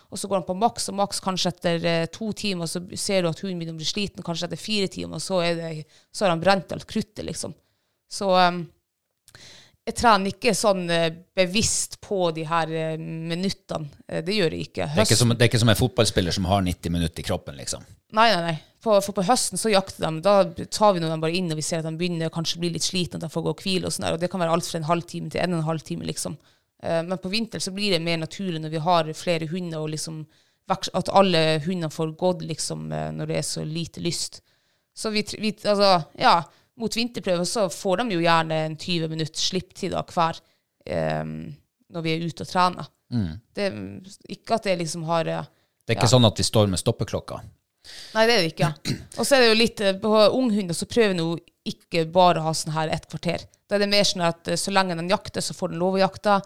Og så går han på maks og maks kanskje etter eh, to timer, så ser du at hunden begynner å bli sliten. Kanskje etter fire timer, og så, det, så har han brent alt kruttet, liksom. Så um, jeg trener ikke sånn eh, bevisst på de her eh, minuttene. Eh, det gjør jeg ikke. Det er ikke, som, det er ikke som en fotballspiller som har 90 minutter i kroppen, liksom. Nei, nei, nei. På, for på høsten så jakter de. Da tar vi dem bare inn og vi ser at de begynner kanskje å bli litt slitne, at de får gå og hvile og sånn. Og det kan være alt fra en halvtime til en og en halv time, liksom. Men på vinteren så blir det mer naturlig når vi har flere hunder, og liksom at alle hundene får gått liksom når det er så lite lyst. Så vi, vi altså, ja, mot vinterprøven så får de jo gjerne en 20 minutt slipptid av hver um, når vi er ute og trener. Det, ikke at det liksom har eh, Det er ikke sånn at de står med stoppeklokka. Nei, det er det ikke. Og så er det jo litt eh, På unghunder så prøver de jo ikke bare å ha sånn her et kvarter. Da er det mer sånn at eh, så lenge den jakter, så får den lov å jakte.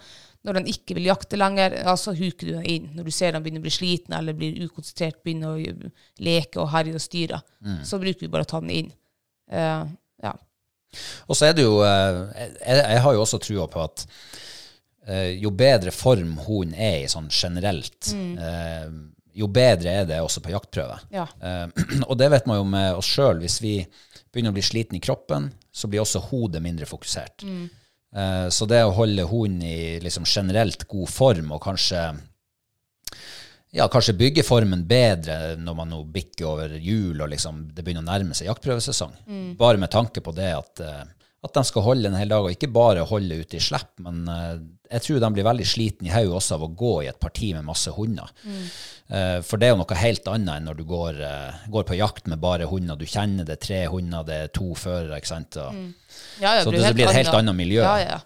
Når den ikke vil jakte lenger, ja, så huker du den inn. Når du ser den begynner å bli sliten eller blir ukonsentrert, begynner å leke og herje og styre, så bruker vi bare å ta den inn. Eh, ja. Og så er det jo eh, Jeg, jeg har jo også trua på at eh, jo bedre form hunden er i sånn generelt, mm. jo bedre er det også på jaktprøve. Ja. Eh, og det vet man jo med oss sjøl. Hvis vi begynner å bli sliten i kroppen, så blir også hodet mindre fokusert. Mm. så det å holde hunden i liksom generelt god form, og kanskje ja, kanskje bygge formen bedre når man nå bikker over jul og liksom det begynner å nærme seg jaktprøvesesong. Bare med tanke på det at, eh, at de skal holde en hel dag, og ikke bare holde ute i slipp, men eh, jeg tror de blir veldig sliten i hodet også av å gå i et parti med masse hunder. Mm. For det er jo noe helt annet enn når du går, eh, går på jakt med bare hunder. Du kjenner det er tre hunder, det er to førere, ikke sant. Og, Ja, ja, Så det helt blir et helt annet miljø. Ja, ja.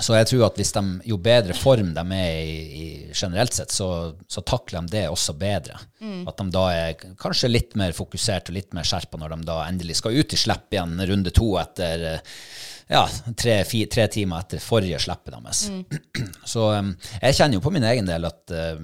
Så jeg tror at hvis de, jo bedre form de er i, i generelt sett, så, så takler de det også bedre. At de da er kanskje litt mer fokusert og litt mer skjerpa når de da endelig skal ut i slipp igjen runde to etter eh, ja, tre, fi, tre timer etter forrige slippet deres. Så um, jeg kjenner jo på min egen del at eh,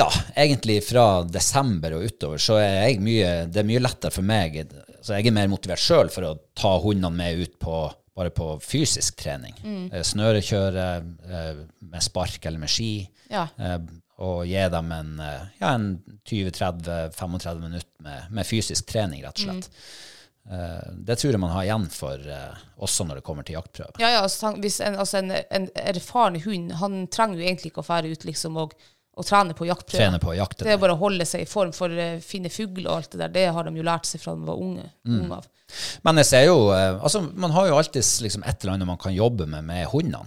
ja, egentlig fra desember og utover så er mye, det er mye lettere for meg. Så jeg er mer motivert sjøl for å ta hundene med ut på bare på fysisk trening. Mm. Snørekjøre eh, med spark eller med ski. Ja. Eh, og gi dem en, eh, ja, en 20-30-35 minutter med, med fysisk trening, rett og slett. Mm. det tror jeg man har igjen for eh, også når det kommer til jaktprøve. Ja, ja, altså, hvis en, altså en, en erfaren hund, han trenger jo egentlig ikke å fære ut liksom, og, og trene på jaktprøve. Trene på å jakte. Det er bare å holde seg i form for å finne fugl og alt det der. Det har de jo lært seg fra de var unge. Mm. unge av. Men jeg ser jo eh, Altså, man har jo alltid liksom et eller annet man kan jobbe med med hundene.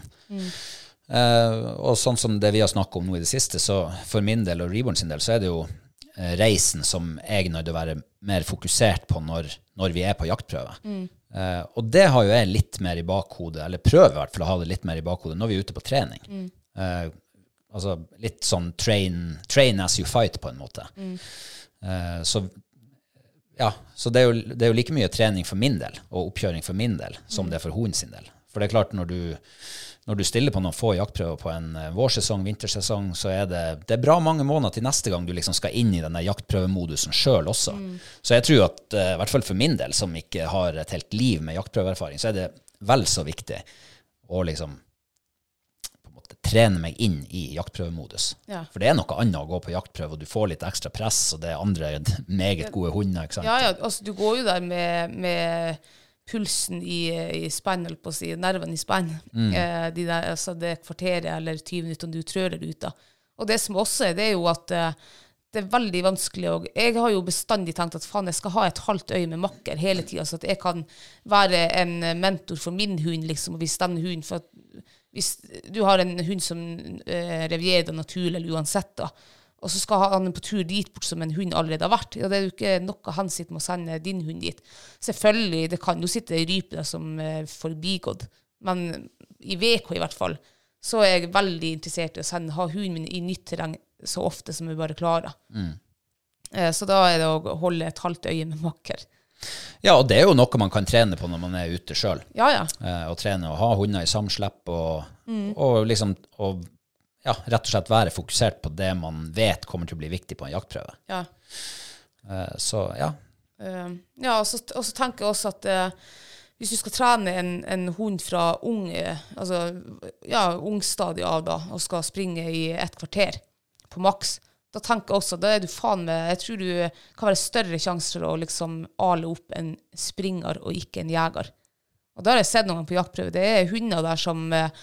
Eh, og sånn som det vi har snakket om nå i det siste, så for min del og Reborn sin del, så er det jo eh, reisen som jeg er nødt til å være mer fokusert på når, når vi er på jaktprøve. Eh, og det har jo jeg litt mer i bakhodet, eller prøver i hvert fall å ha det litt mer i bakhodet når vi er ute på trening. Eh, altså litt sånn train, train as you fight, på en måte. Eh, så ja, så det er, jo, det er jo like mye trening for min del, og oppkjøring for min del, som det er for hunden sin del. For det er klart, når du, når du stiller på noen få jaktprøver på en eh, vårsesong, vintersesong, så er det, det er bra mange måneder til neste gang du liksom skal inn i denne jaktprøvemodusen sjøl også. Så jeg tror at, eh, i hvert fall for min del, som ikke har et helt liv med jaktprøveerfaring, så er det vel så viktig å liksom trene meg inn i jaktprøvemodus. Ja. For det er noe annet å gå på jaktprøve, og du får litt ekstra press, og det er andre meget gode hunder. ikke sant? Ja, ja, altså du går jo der med, med pulsen i, i spenn, holdt på å si, nervene i spenn. Eh, de der, altså det kvarteret eller 20 minuttene du trør ut av. Og det som også er, det er jo at eh, det er veldig vanskelig òg. Jeg har jo bestandig tenkt at faen, jeg skal ha et halvt øye med makker hele tida, så at jeg kan være en mentor for min hund, liksom, og hvis den hunden for at Hvis du har en hund som eh, revierer naturlig eller uansett, da, og så skal han på tur dit bort som en hund allerede har vært. Ja, det er jo ikke noe hensikt med å sende din hund dit. Selvfølgelig, det kan jo sitte ei rype der som er forbigått, men i VK i hvert fall, så er jeg veldig interessert i å sende, ha hunden min i nytt terreng så ofte som vi bare klarer. Eh, Så da er det å holde et halvt øye med makker. Ja, og det er jo noe man kan trene på når man er ute sjøl. Ja, ja. Eh, å trene og ha hunder i samslepp og, og liksom og, ja, rett og slett være fokusert på det man vet kommer til å bli viktig på en jaktprøve. ja. Eh, så ja. Uh, ja, og så, og så tenker jeg også at uh, hvis du skal trene en, en hund fra ung, altså, ja, ungstadiet av da, og skal springe i et kvarter på maks, da tenker jeg også, da er du faen med, jeg tror du kan være større sjanser å liksom ale opp en springer og ikke en jeger. Og da har jeg sett noen på jaktprøve, det er hunder der som, eh,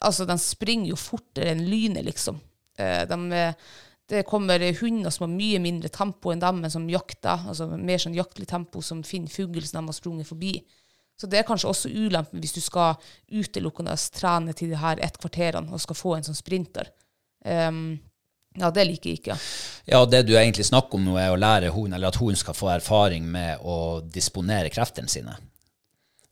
altså de springer jo fortere enn lynet liksom. Eh, de, eh, det kommer hunder som har mye mindre tempo enn dem, men som jakter, altså mer sånn jaktlig tempo, som finner fugl som de har sprunget forbi. Så det er kanskje også ulempen hvis du skal utelukkende trene til de her ett kvarterene og skal få en sånn sprinter. Ehm, ja, det liker jeg ikke. ja, det du egentlig snakker om nå, er å lære hun, eller at hun skal få erfaring med å disponere kreftene sine.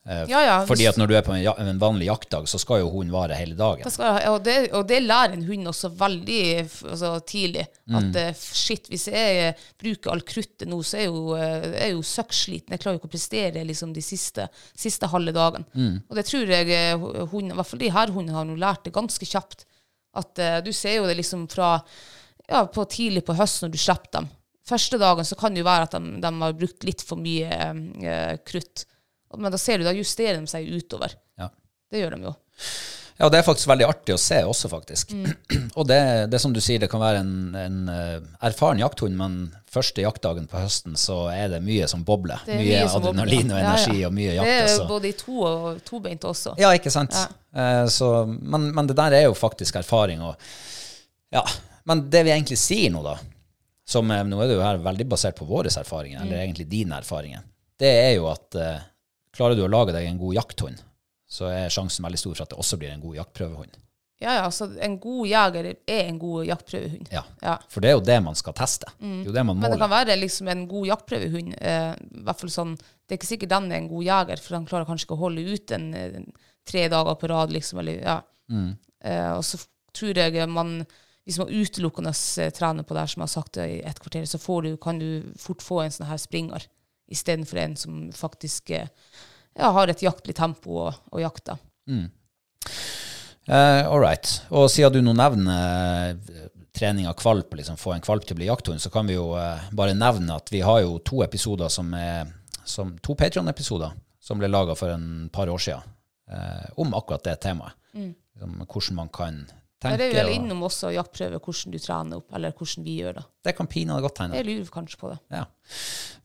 Eh, Ja, ja, Fordi at når du er på en, ja, en vanlig jaktdag, så skal jo hunden vare hele dagen. Da skal, og, det, og det lærer en hund også veldig altså, tidlig. At mm. shit, hvis jeg eh, bruker all kruttet nå, så er jeg jo, eh, er jo søkksliten. Jeg klarer jo ikke å prestere liksom, de siste, siste halve dagen. Og det tror jeg hun, i hvert fall de her hundene har nå lært det ganske kjapt. At eh, du ser jo det liksom fra ja, på tidlig på høsten når du slipper dem. Første dagen så kan det jo være at de, de har brukt litt for mye eh, krutt. Men da ser du, da justerer de seg utover. Ja. Det gjør de jo. Ja, det er faktisk veldig artig å se også, faktisk. Mm. og det, det som du sier, det kan være en, en eh, erfaren jakthund, men første jaktdagen på høsten så er det mye som bobler. Er Mye, som adrenalin bobler. og Ja, ja. energi og mye jakt. Det er også. både i to og tobeint også. Ja, ikke sant? Eh, så, men, men det der er jo faktisk erfaring. Og, ja. Men det vi egentlig sier nå, da, som eh, nå er det jo her veldig basert på våre erfaringer, Mm. eller egentlig dine erfaringer, det er jo at eh, klarer du å lage deg en god jakthund, så er sjansen veldig stor for at det også blir en god jaktprøvehund. Ja, ja, så en god jeger er en god jaktprøvehund. Ja. Ja. For det er jo det man skal teste. Det er jo det man Men det kan være liksom en god jaktprøvehund. Eh, hvert fall sånn, det er ikke sikkert den er en god jeger, for han klarer kanskje ikke å holde ut en, en tre dager på rad. liksom, eller, ja. Eh, og så tror jeg man, hvis man utelukkende eh, trener på det her, som jeg har sagt i et kvarter, så får du, kan du fort få en sånn her springer, istedenfor en som faktisk eh, ja, har et jaktlig tempo og, og jakter. Eh, all right. Og siden du nå nevner eh, trening av kvalp, liksom få en kvalp til å bli jakthund, så kan vi jo eh, bare nevne at vi har jo to episoder som er som, To Patreon-episoder som ble laga for en par år siden, eh, om akkurat det temaet. Liksom, hvordan man kan Der tenke. er vi vel innom også jaktprøve, hvordan du trener opp, eller hvordan vi gjør det. det kan pinadø godt hende. Jeg lurer kanskje på det. Ja.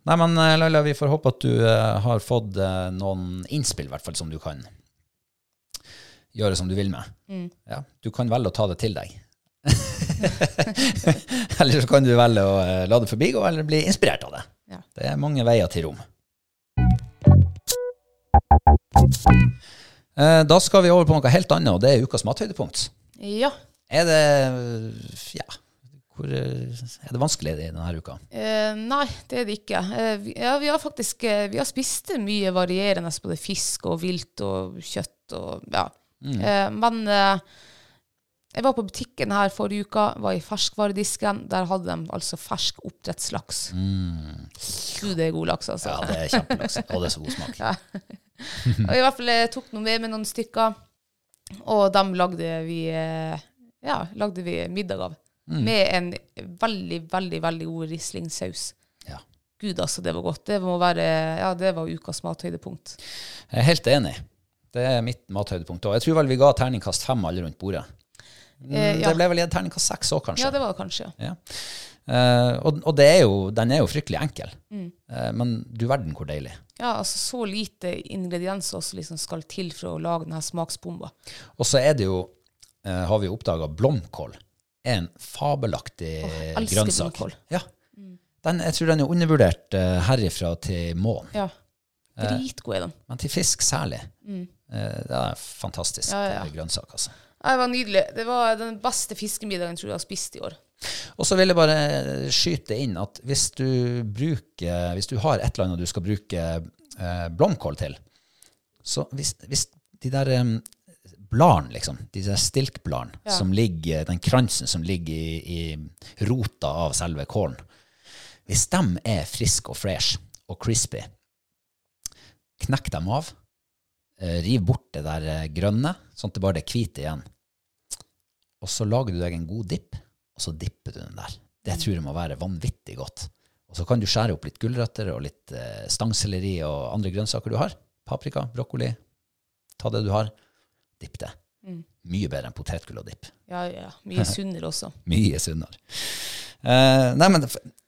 Nei, men eh, Laila, vi får håpe at du uh, har fått uh, noen innspill, i hvert fall, som du kan gjøre som du vil med. Ja, du kan velge å ta det til deg. eller så kan du velge å uh, la det forbigå, eller bli inspirert av det. Ja. Det er mange veier til rom. Da skal vi over på noe helt annet, og det er ukas mathøydepunkt. Ja. Er det Ja, hvor, eh, er det vanskelig denne uka? Eh, nei, det er det ikke. Eh, vi, ja, vi har faktisk eh, vi har spist mye varierende, både fisk og vilt og kjøtt og ja. Eh, men eh, jeg var på butikken her forrige uka, var i ferskvaredisken. Der hadde de altså fersk oppdrettslaks. Gud, det er god laks, altså. Ja, det er kjempelaks. Og det er så god smak. Og i hvert fall jeg tok noe med med noen stykker, og dem lagde vi, eh, ja, lagde vi middag av. Med en veldig, veldig veldig god rislingsaus. Ja. Gud, altså, det var godt. Det må være, ja, det var ukas mathøydepunkt. Jeg er helt enig. Det er mitt mathøydepunkt. òg. jeg tror vel vi ga terningkast fem alle rundt bordet. Mm, Eh, ja. Det ble vel gitt terningkast seks òg, kanskje. Ja, det var det kanskje. Ja. Eh, og og det er jo, den er jo fryktelig enkel. Mm. Eh, men du verden hvor deilig. Ja, altså så lite ingredienser som liksom skal til for å lage denne smaksbomba. Og så er det jo, eh, har vi oppdaga, blomkål er en fabelaktig elsker grønnsak. blomkål. Ja. Den, jeg tror den er undervurdert herifra til månen, Ja. Dritgod er den. men til fisk særlig. Eh, det er fantastisk Mm. Ja, ja, ja. grønnsak, altså. Ja, Det var nydelig. Det var den beste fiskemiddagen jeg tror jeg har spist i år. Og så vil jeg bare skyte inn at hvis du bruker Hvis du har et eller annet du skal bruke eh, blomkål til, så hvis, hvis de der um, bladene, liksom, de der stilkbladene, Ja. som ligger, den kransen som ligger i, i rota av selve kålen, hvis de er friske og fresh og crispy, knekk dem av, eh, riv bort det der eh, grønne, sånn at det bare er hvite igjen. Og så lager du deg en god dipp, og så dipper du den der. Det tror jeg må være vanvittig godt. Og så kan du skjære opp litt gulrøtter og litt eh, stangselleri og andre grønnsaker du har. Paprika, brokkoli. Ta det du har. Dipp det. Mye bedre enn potetgull og dipp. Ja, ja. Mye sunnere også. Mye sunnere. Eh, nei, men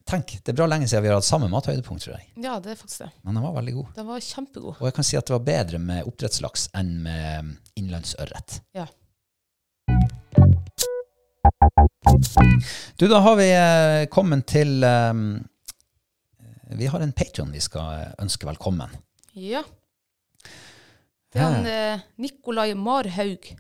tenk, det er bra lenge siden vi har hatt samme mathøydepunkt, tror jeg. Ja, det er faktisk det. Men den var veldig god. Den var kjempegod. Og jeg kan si at det var bedre med oppdrettslaks enn med innlandsørret. Ja. Du, da har vi eh, kommet til um, Vi har en patron vi skal eh, ønske velkommen. Ja. Det er han eh, Nikolai Marhaug.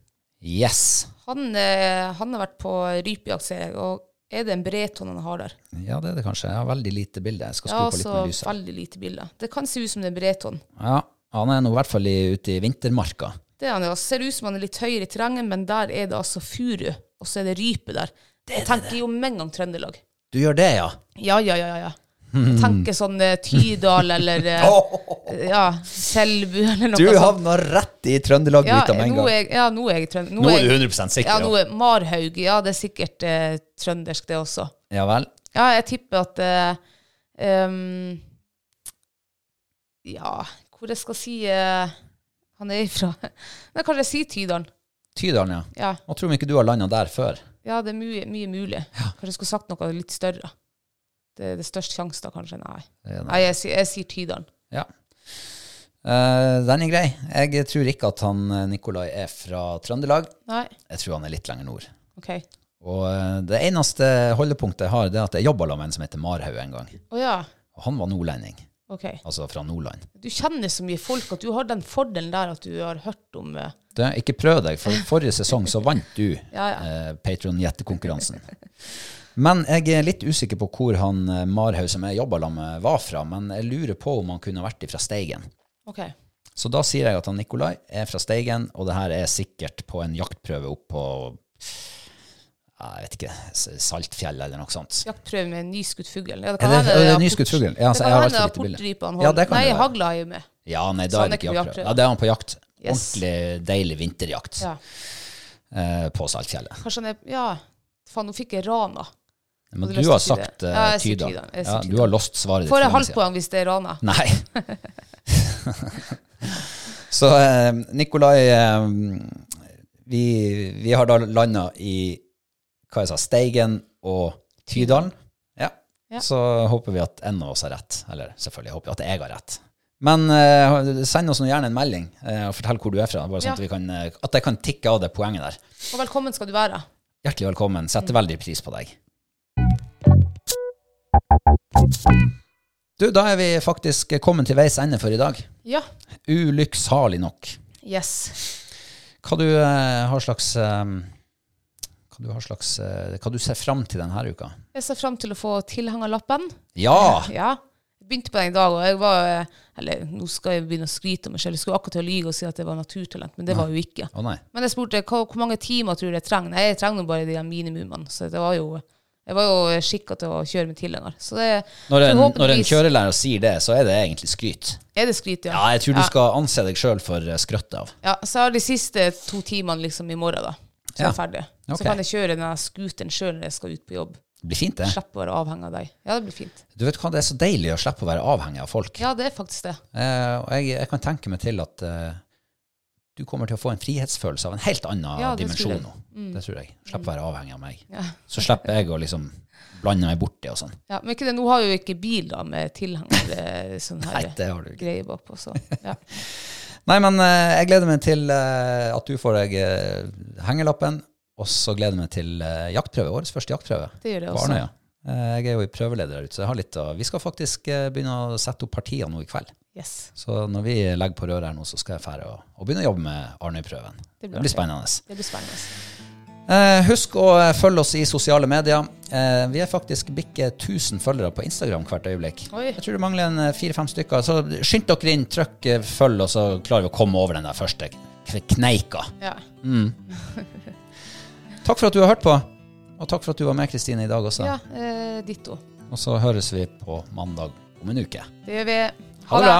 Yes. Han, eh, han har vært på rypejakt, ser jeg. Og er det en breton han har der? Ja, det er det kanskje. Jeg har veldig lite bilde. Jeg skal skru Ja, på litt altså lyset. veldig lite bilder. Det kan se ut som det er breton. Ja, han er nå i hvert fall i, ute i vintermarka. Det er han ja. Ser ut som han er litt høyere i terrenget, men der er det altså furu, og så er det rype der. Jeg tenker jo med en gang Trøndelag. Du gjør det, ja? Ja, ja, ja, ja, ja. Jeg tenker sånn eh, Tydal eller eh, ja, Selbu eller noe Du sånt. havna rett i Trøndelag-gryta Ja, med en nå gang. er jeg, ja, nå er jeg trønder. Nå er du 100 sikker, Ja, nå er Marhaug. Ja, det er sikkert eh, trøndersk, det også. Ja vel? Ja, jeg tipper at eh, ehm, Ja, hvor jeg skal si eh, han er ifra. Nei, kanskje jeg sier Tydalen. Tydalen, ja. Ja. Nå tror vi ikke du har landa der før. Ja, det er mye, mye mulig. Kanskje jeg skulle sagt noe litt større. Det er det største sjanse da, kanskje. Nei, Ja, Nei jeg, sier- jeg sier Tydalen. Ja. Uh, den er grei. Jeg tror ikke at han eh, Nikolai er fra Trøndelag. Nei, Jeg tror han er litt lenger nord. OK. Og eh, det eneste holdepunktet jeg har, det er at jeg jobba med en som heter Marhaug en gang. Å ja. Og han var nordlending. OK. Altså fra Nordland. Du kjenner så mye folk at du har den fordelen der at du har hørt om eh, Det, ikke prøv deg, for forrige sesong så vant du Ja, ja. eh, Patron-gjettekonkurransen. Men jeg er litt usikker på hvor han eh, Marhaug som jeg jobba med, var fra. Men jeg lurer på om han kunne vært fra Steigen. OK. Så da sier jeg at han Nikolai er fra Steigen, og det her er sikkert på en jaktprøve opp på jeg vet ikke, Saltfjell eller noe sånt. Jaktprøve med nyskutt fugl. Ja, Er det, er det nyskutt fugl? Ja, så det kan hende lite bilde. portrypa han holder. Ja, Nei, hagla er jo med. Ja, nei, da er det er ikke jaktprøve. Ja, det er han på jakt. Yes. Ordentlig deilig vinterjakt Ja. eh, på Saltfjellet. Kanskje han er Ja, faen, nå fikk jeg rana. Men Hadde du har sagt eh, Ja. Tydal. Jeg Ja, du har lost svaret ditt Får jeg halvt poeng hvis det er rana? Nei. Så eh, Nikolai eh, vi, vi har da landa i hva jeg sa, Steigen og Tydalen. Ja. Ja. Så håper vi at en av oss har rett. Eller selvfølgelig håper vi at jeg har rett. Men uh, send oss gjerne en melding uh, og fortell hvor du er fra. Bare sånn Ja. at, vi kan, eh, at jeg kan tikke av det poenget der. Og velkommen skal du være. Hjertelig velkommen. Mm. Setter veldig pris på deg. Du, da er vi faktisk kommet til veis ende for i dag. Ja. Ulykksalig nok. Yes. Hva du har slags Hva du har slags Hva du ser fram til denne uka? Jeg ser fram til å få tilhengerlappen. Ja! Ja. Begynte på den i dag, og jeg var Eller nå skal jeg begynne å skryte av meg selv. Jeg skulle akkurat til å lyve og si at det var naturtalent, men det var jo ikke. Å nei. Men jeg spurte hva, hvor mange timer tror du jeg trenger. Nei, jeg trenger bare de minimumene. Så det var jo jeg var jo skikka til å kjøre med tilhenger. Så det Når en, når en kjørelærer sier det, så er det egentlig skryt. Er det skryt, ja? Ja, jeg tror du skal anse deg sjøl for eh, skrøtt av. Ja, så jeg har de siste to timene liksom i morgen, da. Så er jeg ferdig. Okay. Så kan jeg kjøre den scooteren sjøl når jeg skal ut på jobb. Det blir fint, det. Slippe å være avhengig av deg. Ja, det blir fint. Du vet hva, Det er så deilig å slippe å være avhengig av folk. Ja, det er faktisk det. Eh, og jeg, jeg kan tenke meg til at eh, du kommer til å få en frihetsfølelse av en helt annen Ja, dimensjon nå. Mm. Det tror jeg. Slipp å være avhengig av meg. Så slipper jeg å liksom blande meg borti og sånn. Ja, men det, nå har jo ikke bil da med tilhenger eh, sånn her Nei, det har du ikke. greie bakpå, så ja. Nei, men eh, jeg gleder meg til eh, at du får deg hengelappen, og så gleder jeg meg til eh, jaktprøve. Årets første jaktprøve. Det gjør det også. Arnøya. Eh, jeg er jo i prøveleder der ute, så jeg har litt å Vi skal faktisk eh, begynne å sette opp partier nå i kveld. Yes. Så når vi legger på røret her nå, så skal jeg fære og, og begynne å jobbe med Arnøy-prøven. Det Det blir spennende. Det blir spennende. Eh, husk å følge oss i sosiale medier. Eh, vi er faktisk bikke 1000 følgere på Instagram hvert øyeblikk. Oi. Jeg tror det mangler en fire-fem stykker. Så skynd dere inn, trykk følg, og så klarer vi å komme over den der første kneika. Ja. Takk for at du har hørt på, og takk for at du var med, Kristine, i dag også. ja eh, ditto. Og så høres vi på mandag om en uke. Det gjør vi. Ha det bra!